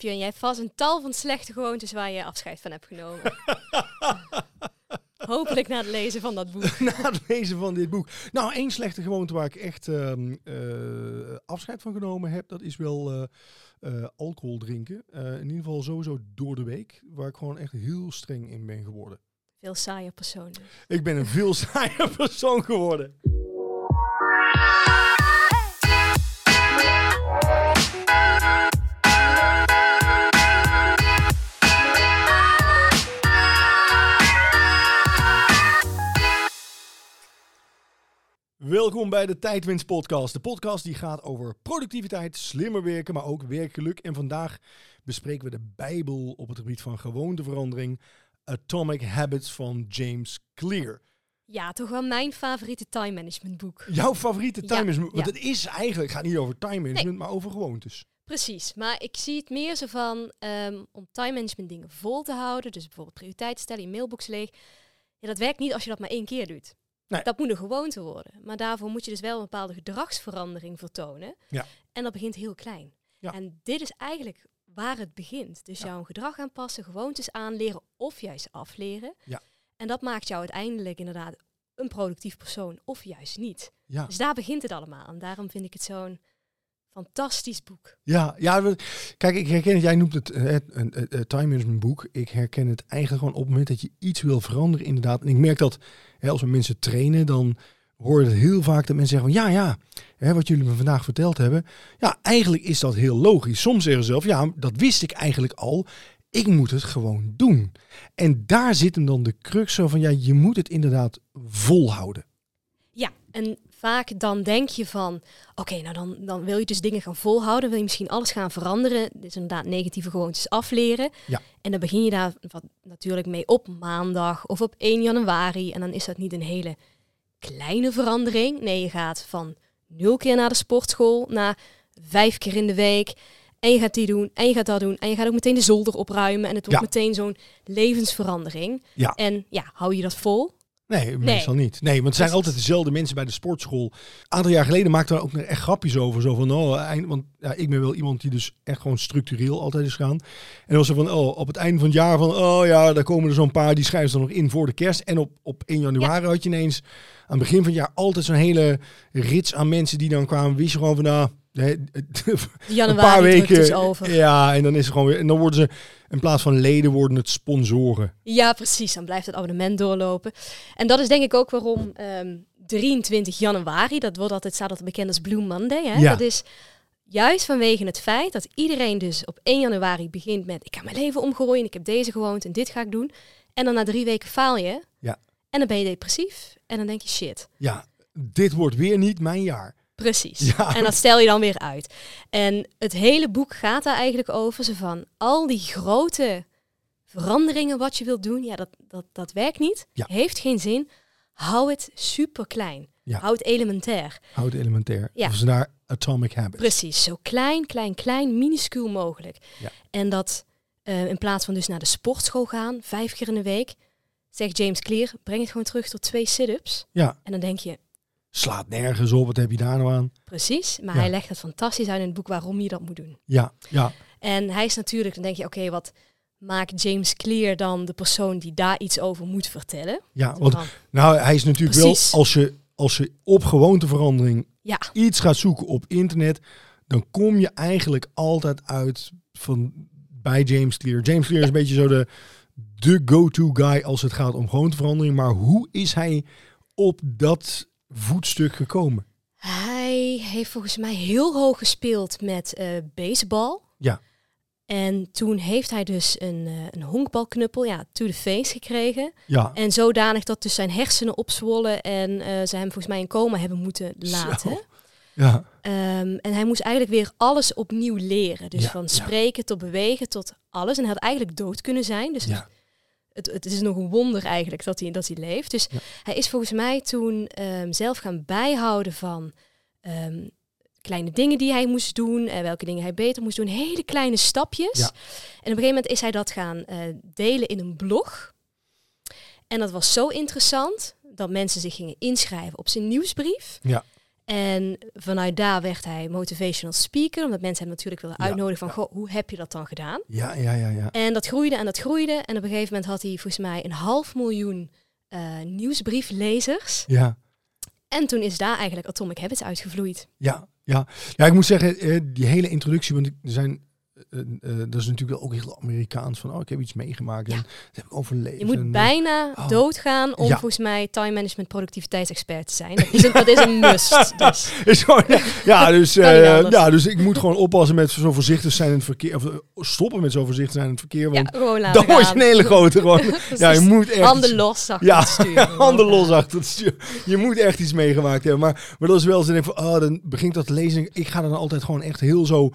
Björn, jij hebt vast een tal van slechte gewoontes waar je afscheid van hebt genomen. Hopelijk na het lezen van dat boek. na het lezen van dit boek. Nou, één slechte gewoonte waar ik echt ehm, eh, afscheid van genomen heb, dat is wel eh, eh, alcohol drinken. In ieder geval sowieso door de week, waar ik gewoon echt heel streng in ben geworden. Veel saaier persoon. dus. Ik ben een veel saaier persoon geworden. Welkom bij de Tijdwinst Podcast. De podcast die gaat over productiviteit, slimmer werken, maar ook werkgeluk. En vandaag bespreken we de Bijbel op het gebied van gewoonteverandering. Atomic Habits van James Clear. Ja, toch wel mijn favoriete time management boek. Jouw favoriete time Ja, management? Want ja. het is eigenlijk, gaat niet over time management, maar over gewoontes. Precies, maar ik zie het meer zo van ehm, om time management dingen vol te houden. Dus bijvoorbeeld prioriteiten stellen, je mailbox leeg. Ja, dat werkt niet als je dat maar één keer doet. Nee. Dat moet een gewoonte worden. Maar daarvoor moet je dus wel een bepaalde gedragsverandering vertonen. Ja. En dat begint heel klein. Ja. En dit is eigenlijk waar het begint. Dus Ja. jouw gedrag aanpassen, gewoontes aanleren of juist afleren. Ja. En dat maakt jou uiteindelijk inderdaad een productief persoon of juist niet. Ja, Dus daar begint het allemaal. En daarom vind ik het zo'n fantastisch boek. ja, ja. we- Kijk, ik herken het. Jij noemt het eh, een time management boek. Ik herken het eigenlijk gewoon op het moment dat je iets wil veranderen, inderdaad. En ik merk dat hè, als we mensen trainen, dan hoor je het heel vaak dat mensen zeggen van ja, ja, hè, wat jullie me vandaag verteld hebben. Ja, eigenlijk is dat heel logisch. Soms zeggen ze zelf, ja, dat wist ik eigenlijk al. Ik moet het gewoon doen. En daar zit hem dan de crux zo van ja, je moet het inderdaad volhouden. Ja, en vaak dan denk je van, oké, nou dan, dan wil je dus dingen gaan volhouden, wil je misschien alles gaan veranderen, dus inderdaad negatieve gewoontes afleren. Ja. En dan begin je daar wat, natuurlijk mee op maandag of op 1 januari. En dan is dat niet een hele kleine verandering. Nee, je gaat van nul keer naar de sportschool naar vijf keer in de week. En je gaat die doen, en je gaat dat doen. En je gaat ook meteen de zolder opruimen. En het wordt Ja. meteen zo'n levensverandering. Ja. En ja, hou je dat vol? Nee, meestal niet. Nee, want het zijn altijd dezelfde mensen bij de sportschool. Een aantal jaar geleden maakten we ook nog echt grapjes over. Zo van, oh, eind, want ja, ik ben wel iemand die dus echt gewoon structureel altijd is gaan. En dan was er van, oh, op het einde van het jaar van, oh ja, daar komen er zo'n paar, die schrijven ze dan nog in voor de kerst. En op, op 1 januari had je ineens aan het begin van het jaar altijd zo'n hele rits aan mensen die dan kwamen. Wist je gewoon van, nou, Januari een paar weken. dus over. Ja, en dan is er gewoon weer, en dan worden ze, in plaats van leden, worden het sponsoren. Ja, precies. Dan blijft het abonnement doorlopen. En dat is denk ik ook waarom ehm, 23 januari, dat wordt altijd, staat altijd bekend als Blue Monday. Hè? Ja. Dat is juist vanwege het feit dat iedereen dus op 1 januari begint met, ik ga mijn leven omgooien, ik heb deze gewoonte en dit ga ik doen. En dan na drie weken faal je. Ja. En dan ben je depressief. En dan denk je, shit, Ja, dit wordt weer niet mijn jaar. Precies. Ja. En dat stel je dan weer uit. En het hele boek gaat daar eigenlijk over. Zo van al die grote veranderingen wat je wilt doen. Ja, dat, dat, dat werkt niet. Ja. Heeft geen zin. Hou het super klein. Ja. Hou het elementair. Houd elementair. Ja. Dus naar Atomic Habits. Precies. Zo klein, klein, klein, minuscuul mogelijk. Ja. En dat eh, in plaats van dus naar de sportschool gaan, vijf keer in de week, zegt James Clear, breng het gewoon terug tot twee sit-ups. Ja, En dan denk je, slaat nergens op. Wat heb je daar nou aan? precies. Maar Ja. hij legt het fantastisch uit in het boek waarom je dat moet doen. Ja, ja, En hij is natuurlijk, dan denk je, oké, wat maakt James Clear dan de persoon die daar iets over moet vertellen? ja. Want nou, hij is natuurlijk Precies. wel, als je, als je op gewoonteverandering ja, iets gaat zoeken op internet, dan kom je eigenlijk altijd uit van, bij James Clear. James Clear is een beetje zo de, de go-to guy als het gaat om gewoonteverandering. Maar hoe is hij op dat voetstuk gekomen? hij heeft volgens mij heel hoog gespeeld met eh, baseball. Ja. En toen heeft hij dus een, eh, een honkbalknuppel, ja, to the face gekregen. Ja, En zodanig dat dus zijn hersenen opzwollen en eh, ze hem volgens mij in coma hebben moeten laten. Zo. ja, Ehm, en hij moest eigenlijk weer alles opnieuw leren. Dus Ja, van ja. spreken tot bewegen tot alles. En hij had eigenlijk dood kunnen zijn. Dus ja, het, het is nog een wonder eigenlijk dat hij, dat hij leeft. Dus Ja. hij is volgens mij toen ehm, zelf gaan bijhouden van ehm, kleine dingen die hij moest doen, en welke dingen hij beter moest doen, hele kleine stapjes. Ja. En op een gegeven moment is hij dat gaan eh, delen in een blog. En dat was zo interessant dat mensen zich gingen inschrijven op zijn nieuwsbrief. Ja. En vanuit daar werd hij motivational speaker, omdat mensen hem natuurlijk willen Ja, uitnodigen van, ja. goh, hoe heb je dat dan gedaan? Ja, ja, ja, ja. En dat groeide en dat groeide. En op een gegeven moment had hij volgens mij een half miljoen eh, nieuwsbrieflezers. Ja, En toen is daar eigenlijk Atomic Habits uitgevloeid. ja, ja. Ja, ik moet zeggen, eh, die hele introductie, want er zijn... eh, eh, dat is natuurlijk ook heel Amerikaans van, oh, ik heb iets meegemaakt en Ja. dat heb ik overleefd. Je moet en, eh, bijna oh. doodgaan om Ja. volgens mij time management productiviteitsexpert te zijn. Dat is een, dat is een must. Dus. Ja, dus, eh, ja, dus ik moet gewoon oppassen met zo voorzichtig zijn in het verkeer. Of eh, stoppen met zo voorzichtig zijn in het verkeer. Ja, Want laten dan word je een hele grote. Gewoon, ja, je moet echt. Handen los achter Ja, het stuur. ja, handen los achter het stuur. Je moet echt iets meegemaakt hebben. Maar, maar dat is wel zo. denk ik van, oh, dan begint dat lezen. Ik ga dan altijd gewoon echt heel zo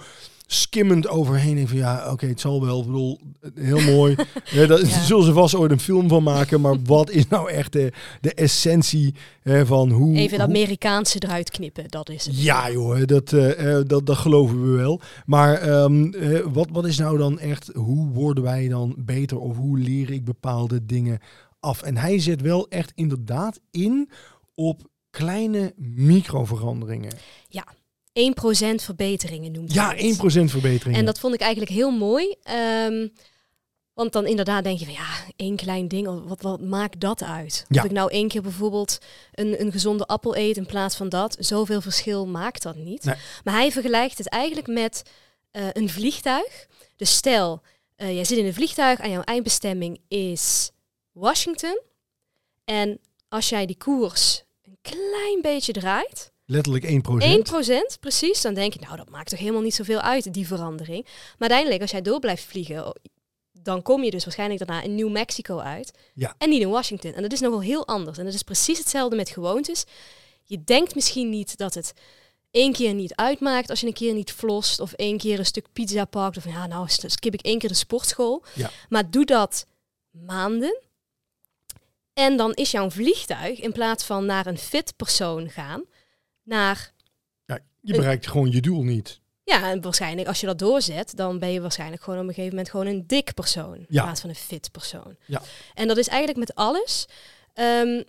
skimmend overheen. Denk van ja, oké, het zal wel. Ik bedoel, heel mooi. ja, daar Ja. zullen ze vast ooit een film van maken. Maar wat is nou echt de, de essentie hè, van hoe. Even dat hoe- Amerikaanse eruit knippen, dat is het. ja, joh, dat, eh, eh, dat, dat geloven we wel. Maar ehm, eh, wat, wat is nou dan echt, hoe worden wij dan beter of hoe leer ik bepaalde dingen af? En hij zet wel echt inderdaad in op kleine microveranderingen. 1% verbeteringen noemt Ja, het. 1% verbetering. En dat vond ik eigenlijk heel mooi. ehm, want dan inderdaad denk je van ja, één klein ding, wat, wat maakt dat uit? Ja. Of ik nou één keer bijvoorbeeld een, een gezonde appel eet in plaats van dat, zoveel verschil maakt dat niet. Nee. Maar hij vergelijkt het eigenlijk met eh, een vliegtuig. Dus stel, eh, jij zit in een vliegtuig en jouw eindbestemming is Washington. En als jij die koers een klein beetje draait, Letterlijk 1%. 1%, precies. Dan denk je, nou, dat maakt toch helemaal niet zoveel uit, die verandering. Maar uiteindelijk, als jij door blijft vliegen, oh, dan kom je dus waarschijnlijk daarna in New Mexico uit. Ja. En niet in Washington. En dat is nogal heel anders. En dat is precies hetzelfde met gewoontes. Je denkt misschien niet dat het één keer niet uitmaakt als je een keer niet flost. Of één keer een stuk pizza pakt. Of ja, nou skip ik één keer de sportschool. Ja. Maar doe dat maanden. En dan is jouw vliegtuig, in plaats van naar een fit persoon gaan, naar Ja, je bereikt gewoon je doel niet. ja, en waarschijnlijk als je dat doorzet, dan ben je waarschijnlijk gewoon op een gegeven moment gewoon een dik persoon. In Ja. plaats van een fit persoon. Ja. En dat is eigenlijk met alles. Ehm,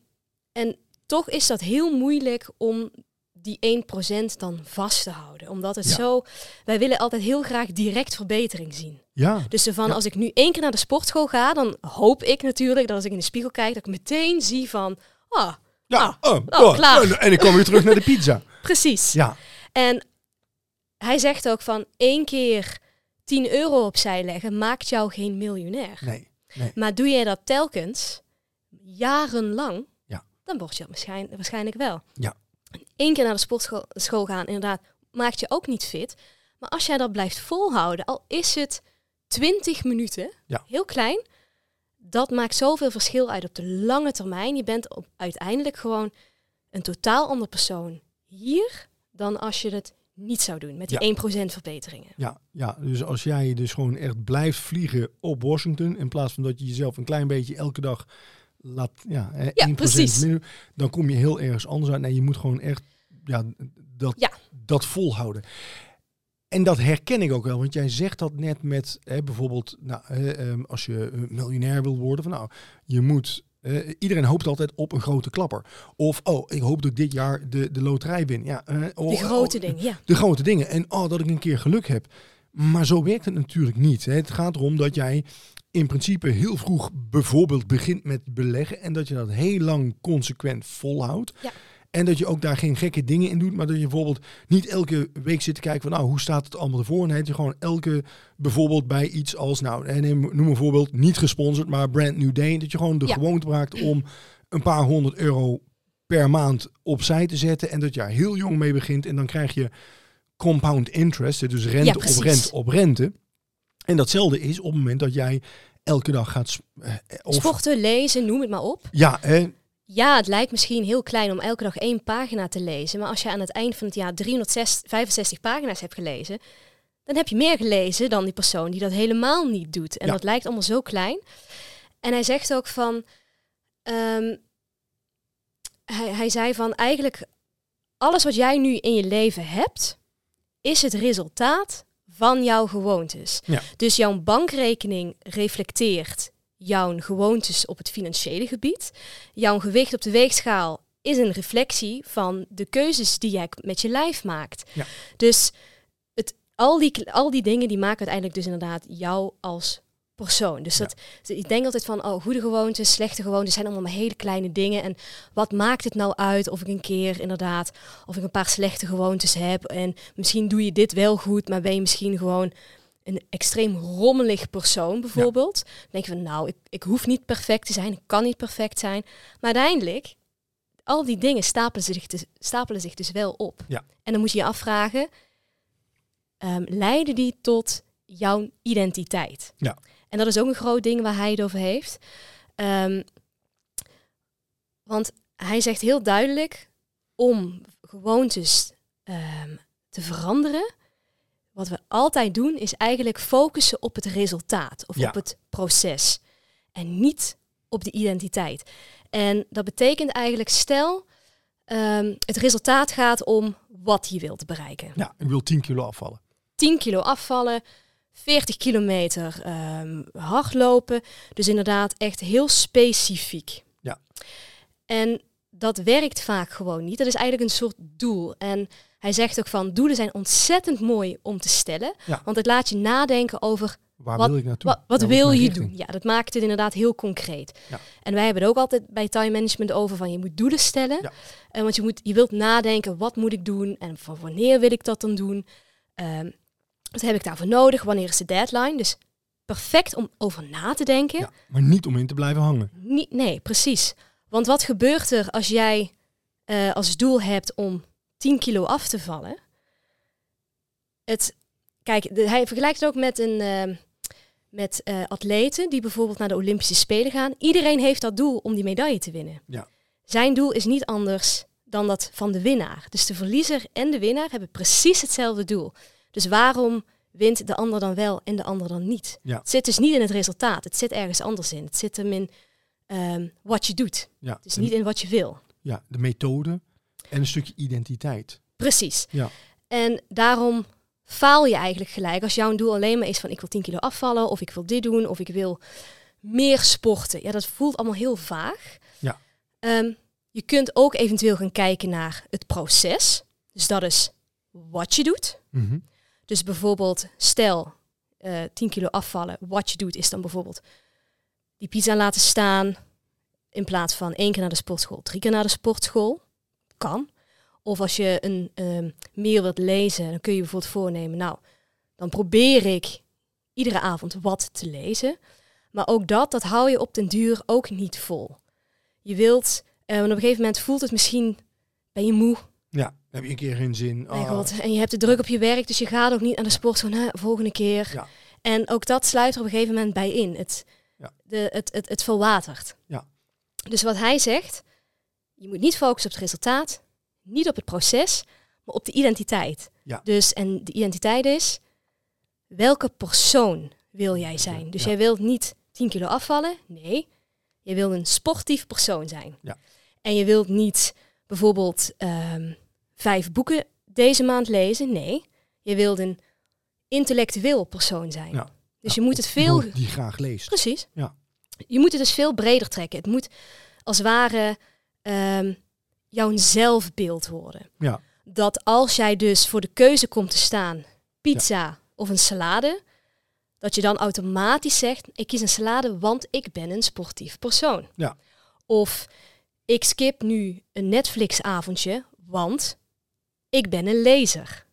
en toch is dat heel moeilijk om die 1% dan vast te houden. Omdat het Ja. zo... Wij willen altijd heel graag direct verbetering zien. Ja, Dus van, Ja. als ik nu één keer naar de sportschool ga, dan hoop ik natuurlijk dat als ik in de spiegel kijk, dat ik meteen zie van... Ah, ja. Ah, oh, oh, oh, klaar. En, ik kom weer terug naar de pizza. precies. Ja, En hij zegt ook van één keer 10 euro opzij leggen maakt jou geen miljonair. nee. nee. Maar doe jij dat telkens, jarenlang, Ja. dan word je dat waarschijn- waarschijnlijk wel. Ja. Eén keer naar de sportschool school gaan, inderdaad, maakt je ook niet fit. Maar als jij dat blijft volhouden, al is het 20 minuten, Ja. heel klein, dat maakt zoveel verschil uit op de lange termijn. Je bent op, uiteindelijk gewoon een totaal ander persoon hier dan als je het niet zou doen met die Ja. 1% verbeteringen. Ja, ja, dus als jij dus gewoon echt blijft vliegen op Washington, in plaats van dat je jezelf een klein beetje elke dag laat, ja, hè, 1% precies. minder, dan kom je heel ergens anders uit. Nee, je moet gewoon echt ja, dat, Ja. dat volhouden. En dat herken ik ook wel, want jij zegt dat net met hè, bijvoorbeeld, nou, ehm, als je eh, miljonair wil worden, van nou, je moet, eh, iedereen hoopt altijd op een grote klapper. Of, oh, ik hoop dat ik dit jaar de, de loterij win. Ja, eh, oh, De grote oh, dingen, ja. de grote dingen. En oh, dat ik een keer geluk heb. Maar zo werkt het natuurlijk niet. Hè. Het gaat erom dat jij in principe heel vroeg bijvoorbeeld begint met beleggen. En dat je dat heel lang consequent volhoudt. Ja. En dat je ook daar geen gekke dingen in doet. Maar dat je bijvoorbeeld niet elke week zit te kijken van nou, hoe staat het allemaal ervoor? Nee, dat je gewoon elke bijvoorbeeld bij iets als nou, en noem een voorbeeld, niet gesponsord, maar Brand New Day. Dat je gewoon de Ja. gewoonte maakt om een paar honderd euro per maand opzij te zetten. En dat je heel jong mee begint. En dan krijg je compound interest, dus rente Ja, op rente op rente. En datzelfde is op het moment dat jij elke dag gaat... sp- eh, Of, Sporten, lezen, noem het maar op. Ja, hè, Ja, het lijkt misschien heel klein om elke dag één pagina te lezen. Maar als je aan het eind van het jaar 365 pagina's hebt gelezen, dan heb je meer gelezen dan die persoon die dat helemaal niet doet. En Ja. dat lijkt allemaal zo klein. En hij zegt ook van. ehm, hij, hij zei van eigenlijk alles wat jij nu in je leven hebt, is het resultaat van jouw gewoontes. Ja. Dus jouw bankrekening reflecteert jouw gewoontes op het financiële gebied. Jouw gewicht op de weegschaal is een reflectie van de keuzes die jij met je lijf maakt. Ja. Dus het, al, die, al die dingen die maken uiteindelijk dus inderdaad jou als persoon. Dus dat, ik denk altijd van, oh, goede gewoontes, slechte gewoontes zijn allemaal maar hele kleine dingen. En wat maakt het nou uit of ik een keer inderdaad, of ik een paar slechte gewoontes heb. En misschien doe je dit wel goed, maar ben je misschien gewoon een extreem rommelig persoon bijvoorbeeld. Dan denk je van, nou, ik, ik hoef niet perfect te zijn, ik kan niet perfect zijn. Maar uiteindelijk, al die dingen stapelen zich dus, stapelen zich dus wel op. Ja. En dan moet je je afvragen, ehm, leiden die tot jouw identiteit? Ja. En dat is ook een groot ding waar hij het over heeft. Ehm, want hij zegt heel duidelijk, om gewoontes ehm, te veranderen, wat we altijd doen, is eigenlijk focussen op het resultaat of Ja. op het proces. En niet op de identiteit. En dat betekent eigenlijk, stel, ehm, het resultaat gaat om wat je wilt bereiken. Ja, ik wil 10 kilo afvallen. 10 kilo afvallen, 40 kilometer ehm, hardlopen. Dus inderdaad echt heel specifiek. Ja. En dat werkt vaak gewoon niet. Dat is eigenlijk een soort doel. En hij zegt ook van, doelen zijn ontzettend mooi om te stellen. Ja. Want het laat je nadenken over Waar Wat- wil ik naartoe? wat, wat Ja, is wil je richting? doen? Ja, dat maakt het inderdaad heel concreet. Ja. En wij hebben het ook altijd bij time management over van je moet doelen stellen. Ja. En want je, moet, je wilt nadenken, wat moet ik doen en van wanneer wil ik dat dan doen? Ehm, wat heb ik daarvoor nodig? Wanneer is de deadline? Dus perfect om over na te denken. Maar niet om in te blijven hangen. Niet, nee, precies. Want wat gebeurt er als jij eh, als doel hebt om 10 kilo af te vallen? Het, kijk, de- hij vergelijkt het ook met, een, eh, met eh, atleten die bijvoorbeeld naar de Olympische Spelen gaan. Iedereen heeft dat doel om die medaille te winnen. Ja. Zijn doel is niet anders dan dat van de winnaar. Dus de verliezer en de winnaar hebben precies hetzelfde doel. Dus waarom wint de ander dan wel en de ander dan niet? Ja. Het zit dus niet in het resultaat. Het zit ergens anders in. Het zit hem in ehm, wat je doet. Ja, Dus de, niet in wat je wil. ja, de methode en een stukje identiteit. Precies. Ja. En daarom faal je eigenlijk gelijk als jouw doel alleen maar is van ik wil 10 kilo afvallen of ik wil dit doen of ik wil meer sporten. Ja, dat voelt allemaal heel vaag. Ja. Ehm, je kunt ook eventueel gaan kijken naar het proces. Dus dat is wat je doet. Mhm. Dus bijvoorbeeld, stel eh 10 kilo afvallen. Wat je doet is dan bijvoorbeeld die pizza laten staan. In plaats van één keer naar de sportschool, drie keer naar de sportschool. Kan. Of als je een ehm, meer wilt lezen, dan kun je bijvoorbeeld voornemen. Nou, dan probeer ik iedere avond wat te lezen. Maar ook dat, dat hou je op den duur ook niet vol. Je wilt, eh, want op een gegeven moment voelt het misschien, ben je moe, Ja, heb je een keer geen zin. Ah, god. En je hebt de druk op je werk, dus je gaat ook niet naar de sportschool. Nou, volgende keer. Ja. En ook dat sluit er op een gegeven moment bij in. Het, Ja. de, het, het, het verwatert. Ja. Dus wat hij zegt, je moet niet focussen op het resultaat, niet op het proces, maar op de identiteit. Ja. Dus, en de identiteit is, welke persoon wil jij zijn? Dus Ja. jij wilt niet 10 kilo afvallen, nee. Je wilt een sportief persoon zijn. Ja. En je wilt niet bijvoorbeeld ehm, vijf boeken deze maand lezen, nee. Je wilt een intellectueel persoon zijn. Ja. Dus je moet het veel... Die graag leest. Precies. Ja. Je moet het dus veel breder trekken. Het moet als ware ehm, jouw zelfbeeld worden. Ja. Dat als jij dus voor de keuze komt te staan, pizza of een salade, dat je dan automatisch zegt, ik kies een salade, want ik ben een sportief persoon. Ja. Of ik skip nu een Netflix-avondje, want ik ben een lezer.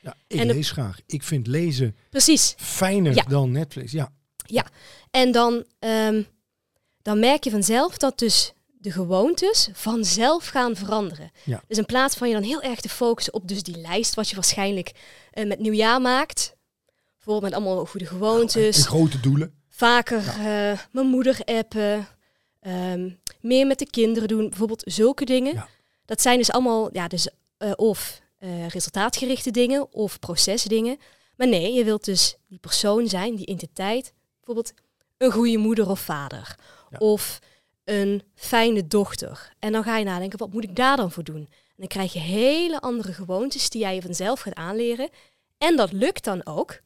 Ja, ik En de- lees graag. Ik vind lezen Precies. fijner Ja. dan Netflix. Ja, En dan, ehm, dan merk je vanzelf dat dus de gewoontes vanzelf gaan veranderen. Ja. Dus in plaats van je dan heel erg te focussen op dus die lijst, wat je waarschijnlijk eh, met nieuwjaar maakt. Bijvoorbeeld met allemaal goede gewoontes. en grote doelen. Vaker eh, mijn moeder appen. ehm, meer met de kinderen doen. Bijvoorbeeld zulke dingen. Ja. Dat zijn dus allemaal, ja, dus eh, of resultaatgerichte dingen of procesdingen. Maar nee, je wilt dus die persoon zijn, die identiteit. Bijvoorbeeld een goede moeder of vader. Of een fijne dochter. En dan ga je nadenken, wat moet ik daar dan voor doen? En dan krijg je hele andere gewoontes die jij je vanzelf gaat aanleren. En dat lukt dan ook,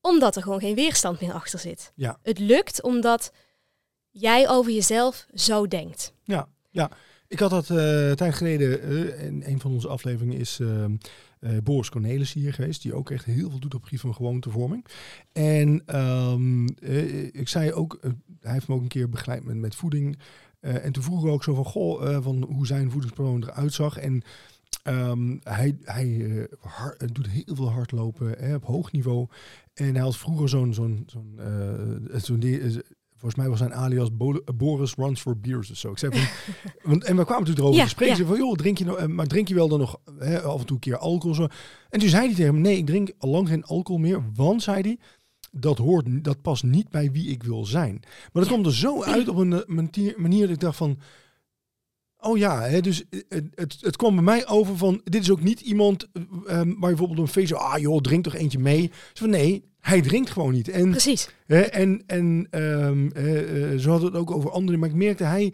omdat er gewoon geen weerstand meer achter zit. Ja. Het lukt omdat jij over jezelf zo denkt. Ja, ja. Ik had dat uh, tijd geleden, uh, in een van onze afleveringen is uh, Boris Cornelis hier geweest, die ook echt heel veel doet op gebied van gewoontevorming. En um, ik zei ook, hij heeft me ook een keer begeleid met, met voeding. en toen vroegen we ook zo van, goh, van hoe zijn voedingspatroon eruit zag. En um, hij, hij doet heel veel hardlopen hè, op hoog niveau. En hij had vroeger zo'n zo'n zo'n zo'n Volgens mij was zijn alias Boris Runs for Beers of zo. Ik zei van, want, en we kwamen natuurlijk erover te spreken. Van, joh, drink je nou, maar drink je wel dan nog hè, af en toe een keer alcohol? Zo. En toen zei hij tegen me, nee, ik drink al lang geen alcohol meer. Want, zei hij, dat hoort, dat past niet bij wie ik wil zijn. Maar dat komt er zo uit op een eh, manier, manier dat ik dacht van, Oh ja, hè, dus eh, het, het, het kwam bij mij over van, dit is ook niet iemand um, waar je bijvoorbeeld een feest, ah joh, drink toch eentje mee. Dus van nee, hij drinkt gewoon niet. En, Precies. Hè, en en um, uh, zo hadden het ook over anderen, maar ik merkte hij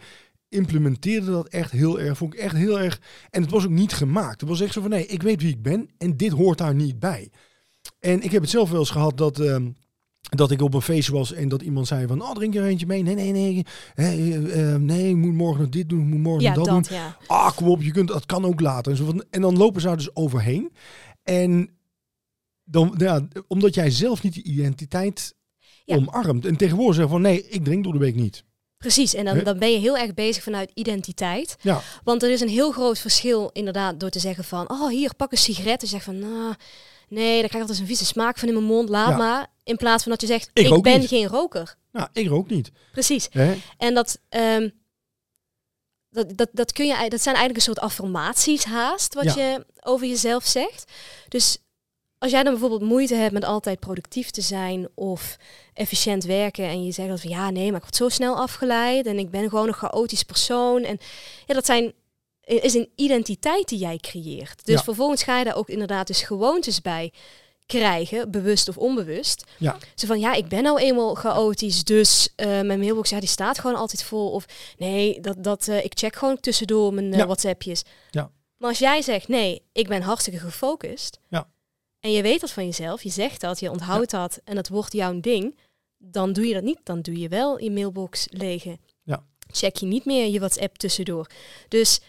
implementeerde dat echt heel erg, vond ik echt heel erg. En het was ook niet gemaakt. Het was echt zo van, nee, ik weet wie ik ben en dit hoort daar niet bij. En ik heb het zelf wel eens gehad dat... Um, dat ik op een feest was en dat iemand zei van, oh, drink je er eentje mee? Nee, nee, nee, nee, uh, nee, ik moet morgen nog dit doen, moet morgen ja, nog dat, dat, doen. Ja. Ah, kom op, je kunt, dat kan ook later. En, zo van, en dan lopen ze daar dus overheen. En dan, ja, omdat jij zelf niet die identiteit ja. omarmt. En tegenwoordig zeg van, nee, ik drink door de week niet. Precies, en dan, dan ben je heel erg bezig vanuit identiteit. Ja. Want er is een heel groot verschil inderdaad door te zeggen van, oh hier, pak een sigaret. En zeg van, nou, nee, daar krijg ik altijd een vieze smaak van in mijn mond, laat ja. maar. In plaats van dat je zegt, ik, ik ben niet. geen roker. Nou, ik rook niet. Precies. En dat, um, dat, dat, dat, kun je, dat zijn eigenlijk een soort affirmaties haast, wat ja. je over jezelf zegt. Dus als jij dan bijvoorbeeld moeite hebt met altijd productief te zijn of efficiënt werken en je zegt dat van ja, nee, maar ik word zo snel afgeleid en ik ben gewoon een chaotisch persoon. En ja, dat zijn is een identiteit die jij creëert. Dus Ja. vervolgens ga je daar ook inderdaad dus gewoontes bij krijgen, bewust of onbewust. Ja. Zo van, ja, ik ben nou eenmail chaotisch, dus eh, mijn mailbox, ja, die staat gewoon altijd vol. Of nee, dat, dat, eh, ik check gewoon tussendoor mijn eh, Ja. WhatsAppjes. Ja. Maar als jij zegt, nee, ik ben hartstikke gefocust. Ja. En je weet dat van jezelf, je zegt dat, je onthoudt dat en dat wordt jouw ding. Dan doe je dat niet, dan doe je wel je mailbox legen. Ja. Check je niet meer je WhatsApp tussendoor. Dus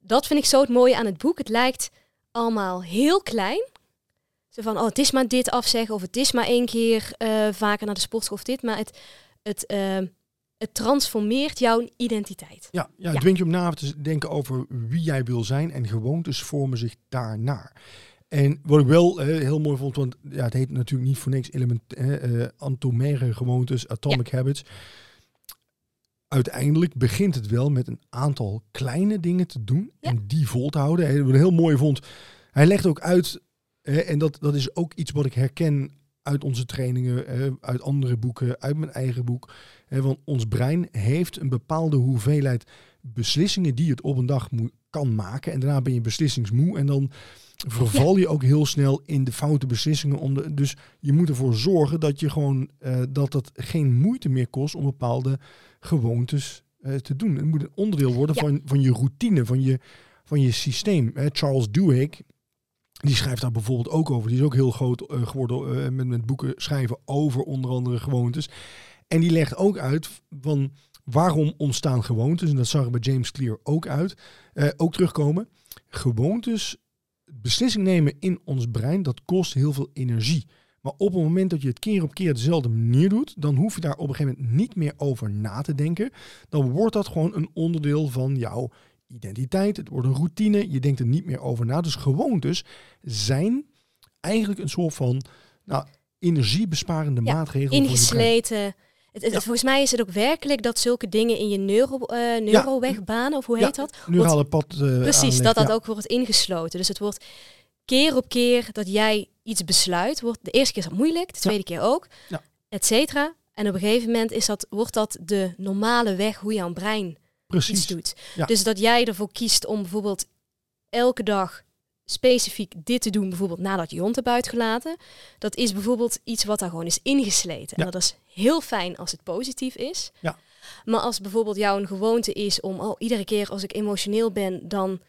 dat vind ik zo het mooie aan het boek. Het lijkt allemaal heel klein. Zo van, oh, het is maar dit afzeggen. Of het is maar één keer eh, vaker naar de sportschool of dit. Maar het, het, eh, het transformeert jouw identiteit. Ja, ja, het Ja. dwingt je om na te denken over wie jij wil zijn en gewoontes vormen zich daarnaar. En wat ik wel eh, heel mooi vond, want ja, het heet natuurlijk niet voor niks element, eh, atomaire gewoontes, atomic habits. Uiteindelijk begint het wel met een aantal kleine dingen te doen Ja. en die vol te houden. En wat ik heel mooi vond, hij legt ook uit, eh, en dat, dat is ook iets wat ik herken uit onze trainingen, uit andere boeken, uit mijn eigen boek. Want ons brein heeft een bepaalde hoeveelheid beslissingen die het op een dag moet, kan maken. En daarna ben je beslissingsmoe en dan verval je ook heel snel in de foute beslissingen. Om de, dus je moet ervoor zorgen dat je gewoon eh, dat het geen moeite meer kost om bepaalde gewoontes eh, te doen. Het moet een onderdeel worden Ja. van, van je routine, van je, van je systeem. Hè, Charles Duhigg, die schrijft daar bijvoorbeeld ook over. Die is ook heel groot eh, geworden met, met boeken schrijven over onder andere gewoontes. En die legt ook uit van waarom ontstaan gewoontes. En dat zag ik bij James Clear ook uit. ook terugkomen. Gewoontes, beslissing nemen in ons brein, dat kost heel veel energie. Maar op het moment dat je het keer op keer dezelfde manier doet, dan hoef je daar op een gegeven moment niet meer over na te denken. Dan wordt dat gewoon een onderdeel van jouw identiteit. Het wordt een routine. Je denkt er niet meer over na. Dus gewoontes zijn eigenlijk een soort van nou, energiebesparende Ja, maatregel. voor je brein. Ingesleten. Het, het- Ja. Volgens mij is het ook werkelijk dat zulke dingen in je neuro, eh neurowegbaan, of hoe heet dat? Neurale pad. eh, Precies, aanleg, dat dat ook wordt ingesloten. Dus het wordt keer op keer dat jij iets besluit. Wordt, de eerste keer is dat moeilijk, de tweede keer ook, Ja. et cetera. En op een gegeven moment is dat, wordt dat de normale weg hoe jouw brein iets Precies. doet. Ja. Dus dat jij ervoor kiest om bijvoorbeeld elke dag specifiek dit te doen, bijvoorbeeld nadat je hond hebt uitgelaten. Dat is bijvoorbeeld iets wat daar gewoon is ingesleten. Ja. En dat is heel fijn als het positief is. Ja. Maar als bijvoorbeeld jouw een gewoonte is om, oh, iedere keer als ik emotioneel ben, dan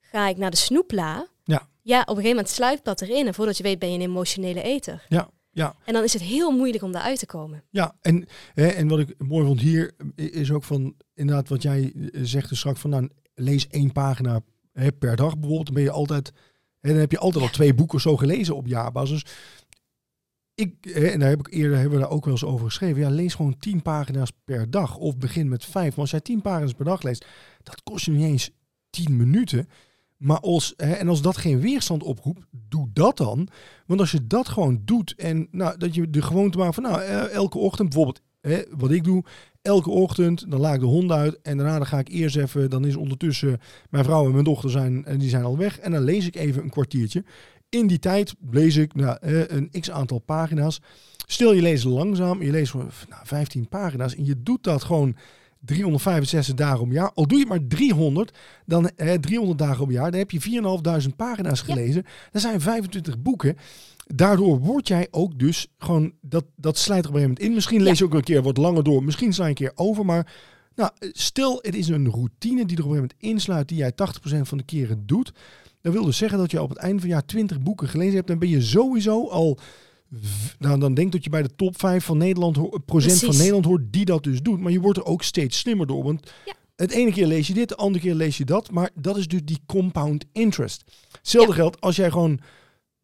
ga ik naar de snoepla. Ja. Ja, op een gegeven moment sluipt dat erin. En voordat je weet ben je een emotionele eter. Ja, Ja. En dan is het heel moeilijk om daaruit te komen. Ja, en, hè, en wat ik mooi vond hier is ook van inderdaad wat jij eh, zegt dus straks van nou, lees één pagina per dag bijvoorbeeld. Ben je altijd, hè, dan heb je altijd al twee boeken zo gelezen op jaarbasis. Ik, hè, en daar heb ik eerder hebben we daar ook wel eens over geschreven. Ja, lees gewoon tien pagina's per dag. Of begin met vijf. Maar als jij tien pagina's per dag leest, dat kost je niet eens tien minuten. Maar als, hè, en als dat geen weerstand oproept, doe dat dan. Want als je dat gewoon doet en nou, dat je de gewoonte maakt van nou, elke ochtend bijvoorbeeld, hè, wat ik doe, elke ochtend, dan laat ik de hond uit en daarna dan ga ik eerst even, dan is ondertussen mijn vrouw en mijn dochter zijn, en die zijn al weg en dan lees ik even een kwartiertje. In die tijd lees ik nou, eh, een x aantal pagina's. Stil, je leest langzaam, je leest nou, 15 pagina's en je doet dat gewoon 365 dagen om jaar. Al doe je maar 300, dan eh, 300 dagen om jaar, dan heb je 4.500 pagina's gelezen. Dat zijn 25 boeken. Daardoor word jij ook dus gewoon, dat, dat slijt er op een gegeven moment in. Misschien lees je ook een keer wat langer door, misschien sla je een keer over, maar nou, stel het is een routine die er op een gegeven moment insluit, die jij 80% van de keren doet. Dat wil dus zeggen dat je op het einde van het jaar 20 boeken gelezen hebt. Dan ben je sowieso al nou, dan denk dat je bij de top 5 van Nederland, procent van. Nederland hoort die dat dus doet. Maar je wordt er ook steeds slimmer door. Want Ja. het ene keer lees je dit, de andere keer lees je dat. Maar dat is dus die compound interest. Hetzelfde Ja. geldt als jij gewoon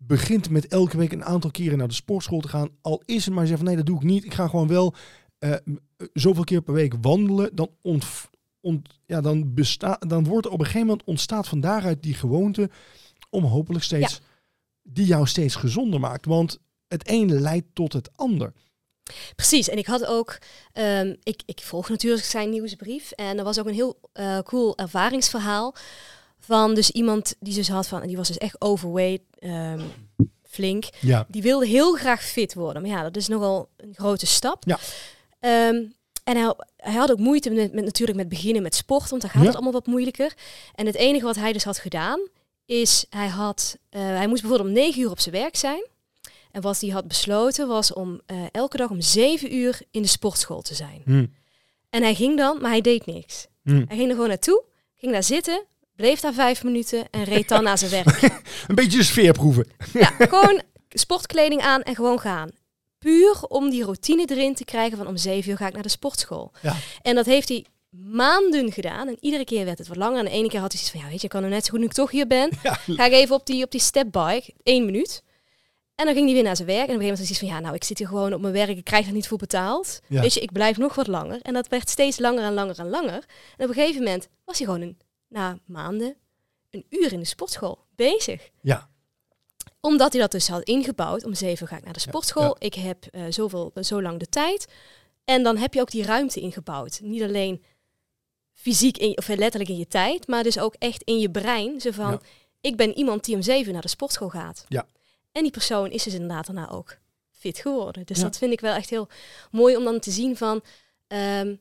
begint met elke week een aantal keren naar de sportschool te gaan. Al is het maar zeggen van nee, dat doe ik niet. Ik ga gewoon wel eh, m- zoveel keer per week wandelen. Dan, ontv- ont, ja, dan, besta dan wordt er op een gegeven moment ontstaat van daaruit die gewoonte om hopelijk steeds die jou steeds gezonder maakt. Want het een leidt tot het ander. Precies, en ik had ook, ehm, ik, ik volg natuurlijk zijn nieuwsbrief en er was ook een heel eh, cool ervaringsverhaal van dus iemand die dus had van, die was dus echt overweight, ehm, flink, Ja, die wilde heel graag fit worden, maar ja, dat is nogal een grote stap. Ja. Ehm, en hij, hij had ook moeite met, met natuurlijk met beginnen met sport, want dan gaat Ja. het allemaal wat moeilijker. En het enige wat hij dus had gedaan, is hij had, eh, hij moest bijvoorbeeld om negen uur op zijn werk zijn. En wat hij had besloten was om eh, elke dag om zeven uur in de sportschool te zijn. Hm. En hij ging dan, maar hij deed niks. Hm. Hij ging er gewoon naartoe, ging daar zitten, bleef daar vijf minuten en reed dan naar zijn werk. Een beetje de sfeer proeven. Ja, gewoon sportkleding aan en gewoon gaan. Puur om die routine erin te krijgen van om zeven uur ga ik naar de sportschool. Ja. En dat heeft hij maanden gedaan. En iedere keer werd het wat langer. En de ene keer had hij zoiets van, ja weet je, ik kan er net zo goed nu ik toch hier ben. Ja. Ga ik even op die, op die stepbike, één minuut. En dan ging hij weer naar zijn werk. En op een gegeven moment had hij zoiets van, ja nou ik zit hier gewoon op mijn werk. Ik krijg er niet voor betaald. Ja. Weet je, ik blijf nog wat langer. En dat werd steeds langer en langer en langer. En op een gegeven moment was hij gewoon een, na maanden een uur in de sportschool bezig Ja, omdat hij dat dus had ingebouwd. Om zeven ga ik naar de sportschool. ja. Ik heb eh, zoveel, zo lang de tijd. En dan heb je ook die ruimte ingebouwd. Niet alleen fysiek in, of letterlijk in je tijd, maar dus ook echt in je brein. Zo van, Ja. ik ben iemand die om zeven naar de sportschool gaat. Ja. En die persoon is dus inderdaad daarna ook fit geworden. Dus dat vind ik wel echt heel mooi om dan te zien van... ehm,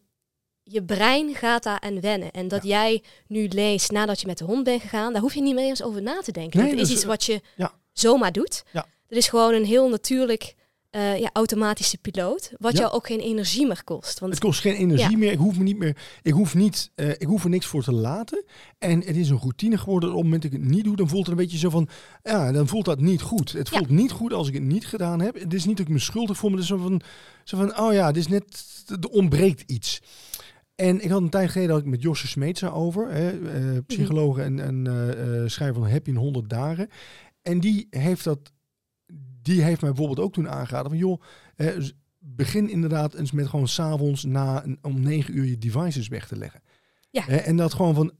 je brein gaat daar aan wennen. En dat jij nu leest nadat je met de hond bent gegaan, daar hoef je niet meer eens over na te denken. Nee, dat is is- iets wat je ja. zomaar doet. Ja. Het is gewoon een heel natuurlijk eh, ja, automatische piloot, wat jou ook geen energie meer kost. Want het kost geen energie meer. Ik hoef me niet meer. Ik hoef niet. eh, ik hoef er niks voor te laten. En het is een routine geworden. Op het moment dat ik het niet doe, dan voelt het een beetje zo van. Ja, dan voelt dat niet goed. Het voelt niet goed als ik het niet gedaan heb. Het is niet dat ik me schuldig voel, maar het is zo van. Zo van oh ja, het is net. Er ontbreekt iets. En ik had een tijd geleden had ik met Josje Smeetsa over, hè, Mhm. eh, psycholoog en, en eh, eh, schrijver van Happy in 100 dagen. En die heeft dat, die heeft mij bijvoorbeeld ook toen aangeraden van joh, begin inderdaad eens met gewoon s'avonds na een- om negen uur je devices weg te leggen. Ja. En dat gewoon van,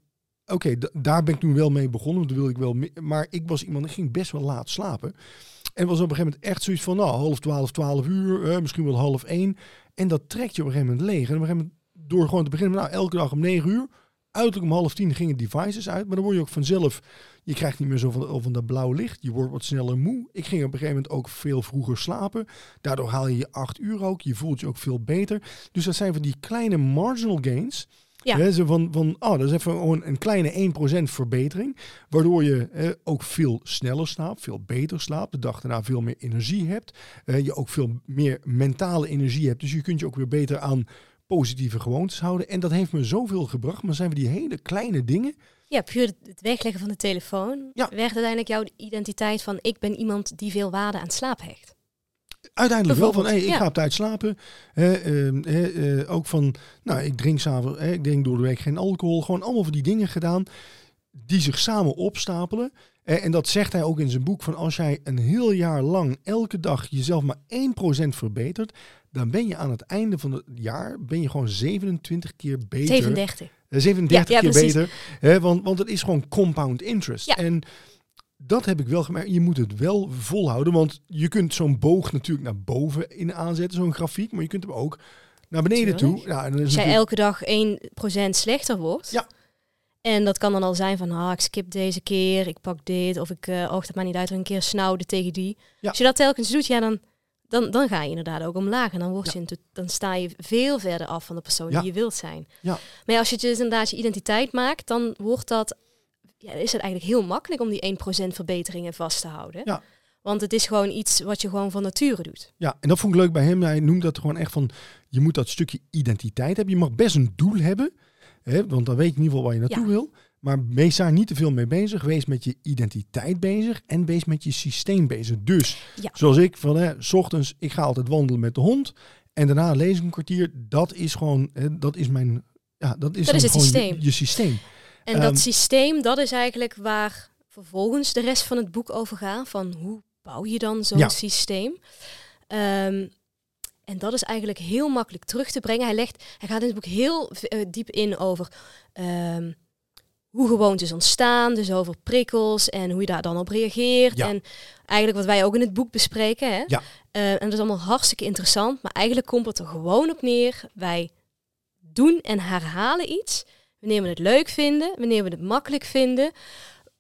oké, daar ben ik toen wel mee begonnen, want dat wil ik wel, maar ik was iemand, ik ging best wel laat slapen. En was op een gegeven moment echt zoiets van, nou, half twaalf, twaalf uur, misschien wel half één. En dat trekt je op een gegeven moment leeg. En op een gegeven moment, door gewoon te beginnen, nou, elke dag om negen uur, uiterlijk om half tien gingen devices uit. Maar dan word je ook vanzelf, je krijgt niet meer zo van, van dat blauw licht. Je wordt wat sneller moe. Ik ging op een gegeven moment ook veel vroeger slapen. Daardoor haal je je acht uur ook. Je voelt je ook veel beter. Dus dat zijn van die kleine marginal gains. Ja. Hè, zo van, van, oh, dat is even gewoon een kleine 1% verbetering. Waardoor je eh, ook veel sneller slaapt, veel beter slaapt. De dag daarna veel meer energie hebt. Eh, je ook veel meer mentale energie hebt. Dus je kunt je ook weer beter aan positieve gewoontes houden. En dat heeft me zoveel gebracht. Maar zijn we die hele kleine dingen. ja, puur het- wegleggen van de telefoon Ja. werd uiteindelijk jouw identiteit van ik ben iemand die veel waarde aan slaap hecht. Uiteindelijk wel van, hey, ik ja. ga op tijd slapen. Ehm, eh, ook van, nou, ik drink s'avonds, ik drink door de week geen alcohol. Gewoon allemaal van die dingen gedaan die zich samen opstapelen. Eh, en dat zegt hij ook in zijn boek van als jij een heel jaar lang elke dag jezelf maar 1% verbetert, dan ben je aan het einde van het jaar ben je gewoon 27 keer beter. 37. Eh, 37 Ja, ja, keer precies. beter. Hè, want, want het is gewoon compound interest. Ja. En dat heb ik wel gemerkt. Je moet het wel volhouden. Want je kunt zo'n boog natuurlijk naar boven in aanzetten, zo'n grafiek. Maar je kunt hem ook naar beneden Tuurlijk. toe. Ja, en dat is Als jij elke dag 1% slechter wordt. Ja. En dat kan dan al zijn van, ah, ik skip deze keer, ik pak dit. Of ik, eh oh, dat maar niet uit, een keer snauwde tegen die. Ja. Als je dat telkens doet, ja, dan, dan, dan ga je inderdaad ook omlaag. En dan, word je dan sta je veel verder af van de persoon Ja. die je wilt zijn. Ja. Maar ja, als je dus inderdaad je identiteit maakt, dan wordt dat, ja, is het eigenlijk heel makkelijk om die 1% verbeteringen vast te houden. Ja. Want het is gewoon iets wat je gewoon van nature doet. Ja, en dat vond ik leuk bij hem. Hij noemt dat gewoon echt van, je moet dat stukje identiteit hebben. Je mag best een doel hebben, hè, want dan weet je in ieder geval waar je naartoe Ja. wil. Maar wees daar niet te veel mee bezig. Wees met je identiteit bezig en wees met je systeem bezig. Dus, Ja. zoals ik, van hè, s ochtends, ik ga altijd wandelen met de hond. En daarna lees ik een kwartier. Dat is gewoon, hè, dat is mijn, ja, dat is, Dat is het je- systeem. Je, systeem. En Ehm, dat systeem, dat is eigenlijk waar vervolgens de rest van het boek over gaat. Van hoe bouw je dan zo'n Ja. systeem? Ehm, en dat is eigenlijk heel makkelijk terug te brengen. Hij, legt, hij gaat in het boek heel eh, diep in over ehm, hoe gewoontes ontstaan. Dus over prikkels en hoe je daar dan op reageert. Ja. En eigenlijk wat wij ook in het boek bespreken. Hè? Ja. Eh, en dat is allemaal hartstikke interessant. Maar eigenlijk komt het er gewoon op neer. Wij doen en herhalen iets. Wanneer we het leuk vinden, wanneer we het makkelijk vinden,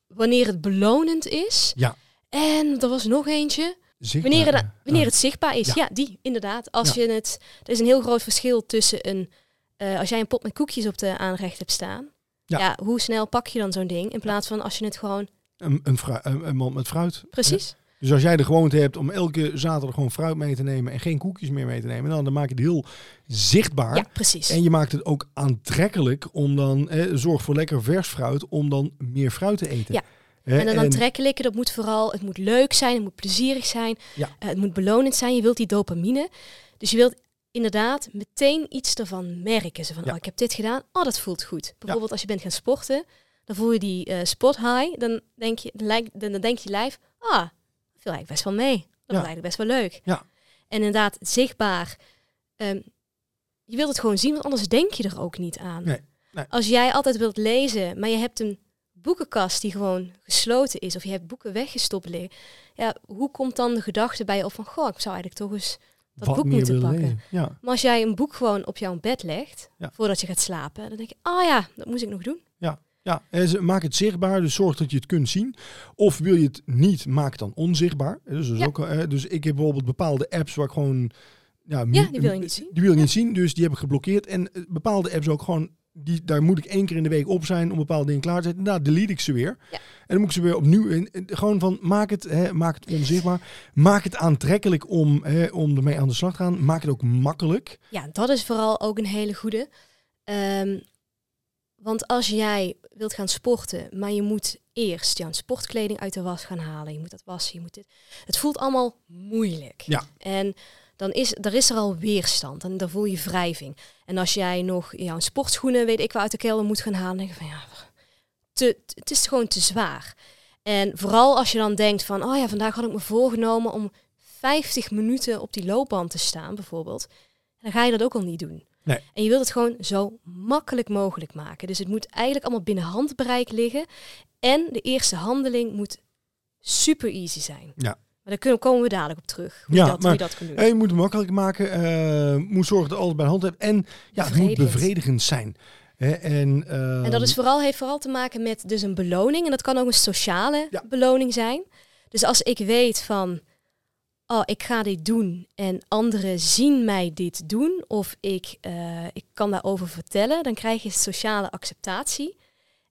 wanneer het belonend is. Ja. En er was nog eentje. Zichtbaar, Wanneer, het, wanneer het zichtbaar is. Ja. Ja, die, inderdaad. Als Ja. je het. Er is een heel groot verschil tussen een. eh, als jij een pot met koekjes op de aanrecht hebt staan. Ja. Ja. hoe snel pak je dan zo'n ding? In plaats van als je het gewoon. een, een, een, een mand met fruit. Precies. Dus als jij de gewoonte hebt om elke zaterdag gewoon fruit mee te nemen en geen koekjes meer mee te nemen, dan, dan maak je het heel zichtbaar. Ja, precies. En je maakt het ook aantrekkelijk om dan, eh, zorg voor lekker vers fruit, om dan meer fruit te eten. Ja. Hè, En dan aantrekkelijke, dat moet vooral, het moet leuk zijn, het moet plezierig zijn, Ja. eh, het moet belonend zijn. Je wilt die dopamine. Dus je wilt inderdaad meteen iets ervan merken. Zo van, Ja. oh, ik heb dit gedaan, oh, dat voelt goed. Bijvoorbeeld als je bent gaan sporten, dan voel je die eh spot high. Dan denk je, dan, denk je lijf, ah, dat viel eigenlijk best wel mee. Dat is eigenlijk best wel leuk. Ja. En inderdaad, zichtbaar. ehm, je wilt het gewoon zien, want anders denk je er ook niet aan. Nee, nee. Als jij altijd wilt lezen, maar je hebt een boekenkast die gewoon gesloten is, of je hebt boeken weggestopt liggen, ja, hoe komt dan de gedachte bij je op van, goh, ik zou eigenlijk toch eens dat wat boek moeten pakken. Ja, Maar als jij een boek gewoon op jouw bed legt, Ja. voordat je gaat slapen, dan denk je, oh ja, dat moest ik nog doen. ja. En ze- maak het zichtbaar, dus zorg dat je het kunt zien. Of wil je het niet, maak het dan onzichtbaar. Dus, Ja. ook, dus ik heb bijvoorbeeld bepaalde apps waar ik gewoon... Ja, Ja, die wil je niet zien. Die wil ik niet zien, dus die heb ik geblokkeerd. En eh, bepaalde apps ook gewoon, die, daar moet ik één keer in de week op zijn om bepaalde dingen klaar te zetten. Nou, delete ik ze weer. Ja. En dan moet ik ze weer opnieuw in. Gewoon van, maak het, hè, maak het onzichtbaar. Maak het aantrekkelijk om, hè, om ermee aan de slag te gaan. Maak het ook makkelijk. Ja, dat is vooral ook een hele goede. Ehm, want als jij wilt gaan sporten, maar je moet eerst jouw sportkleding uit de was gaan halen. Je moet dat wassen, je moet dit. Het voelt allemaal moeilijk. Ja. En dan is, er is er al weerstand en dan voel je wrijving. En als jij nog jouw sportschoenen, weet ik wel, uit de kelder moet gaan halen, dan denk je van ja, te, te- het is gewoon te zwaar. En vooral als je dan denkt van, oh ja, vandaag had ik me voorgenomen om 50 minuten op die loopband te staan, bijvoorbeeld. Dan ga je dat ook al niet doen. Nee. En je wilt het gewoon zo makkelijk mogelijk maken. Dus het moet eigenlijk allemaal binnen handbereik liggen. En de eerste handeling moet super easy zijn. Ja. Maar daar komen we dadelijk op terug. Hoe, Ja, je, dat, maar- hoe je dat kunt doen. Je moet het makkelijk maken. eh, moet zorgen dat alles bij de hand hebt. En ja, het moet Bevredigend. zijn. Hè, en, ehm, En dat is vooral, heeft vooral te maken met dus een beloning. En dat kan ook een sociale Ja. beloning zijn. Dus als ik weet van, oh, ik ga dit doen en anderen zien mij dit doen, of ik, eh, ik kan daarover vertellen, dan krijg je sociale acceptatie.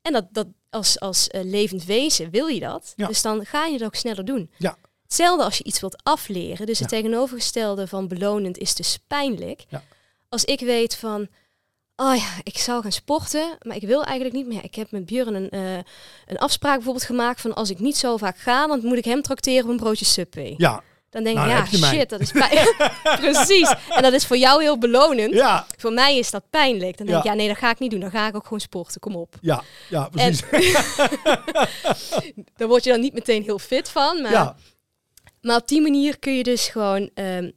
En dat, dat als, als eh, levend wezen wil je dat. Ja. Dus dan ga je het ook sneller doen. Ja. Hetzelfde als je iets wilt afleren. Dus het Ja. tegenovergestelde van belonend is dus pijnlijk. Ja. Als ik weet van, oh ja, ik zou gaan sporten, maar ik wil eigenlijk niet meer. Ik heb met Björn een, eh, een afspraak bijvoorbeeld gemaakt van als ik niet zo vaak ga, dan moet ik hem trakteren op een broodje Subway. Ja, Dan denk ik, Nou, ja, mij. shit, dat is pijn. Precies. En dat is voor jou heel belonend. Ja, Voor mij is dat pijnlijk. Dan denk ik, Ja. nee, dat ga ik niet doen. Dan ga ik ook gewoon sporten. Kom op. ja, ja, precies. Daar word je dan niet meteen heel fit van. Maar, ja, maar op die manier kun je dus gewoon ehm,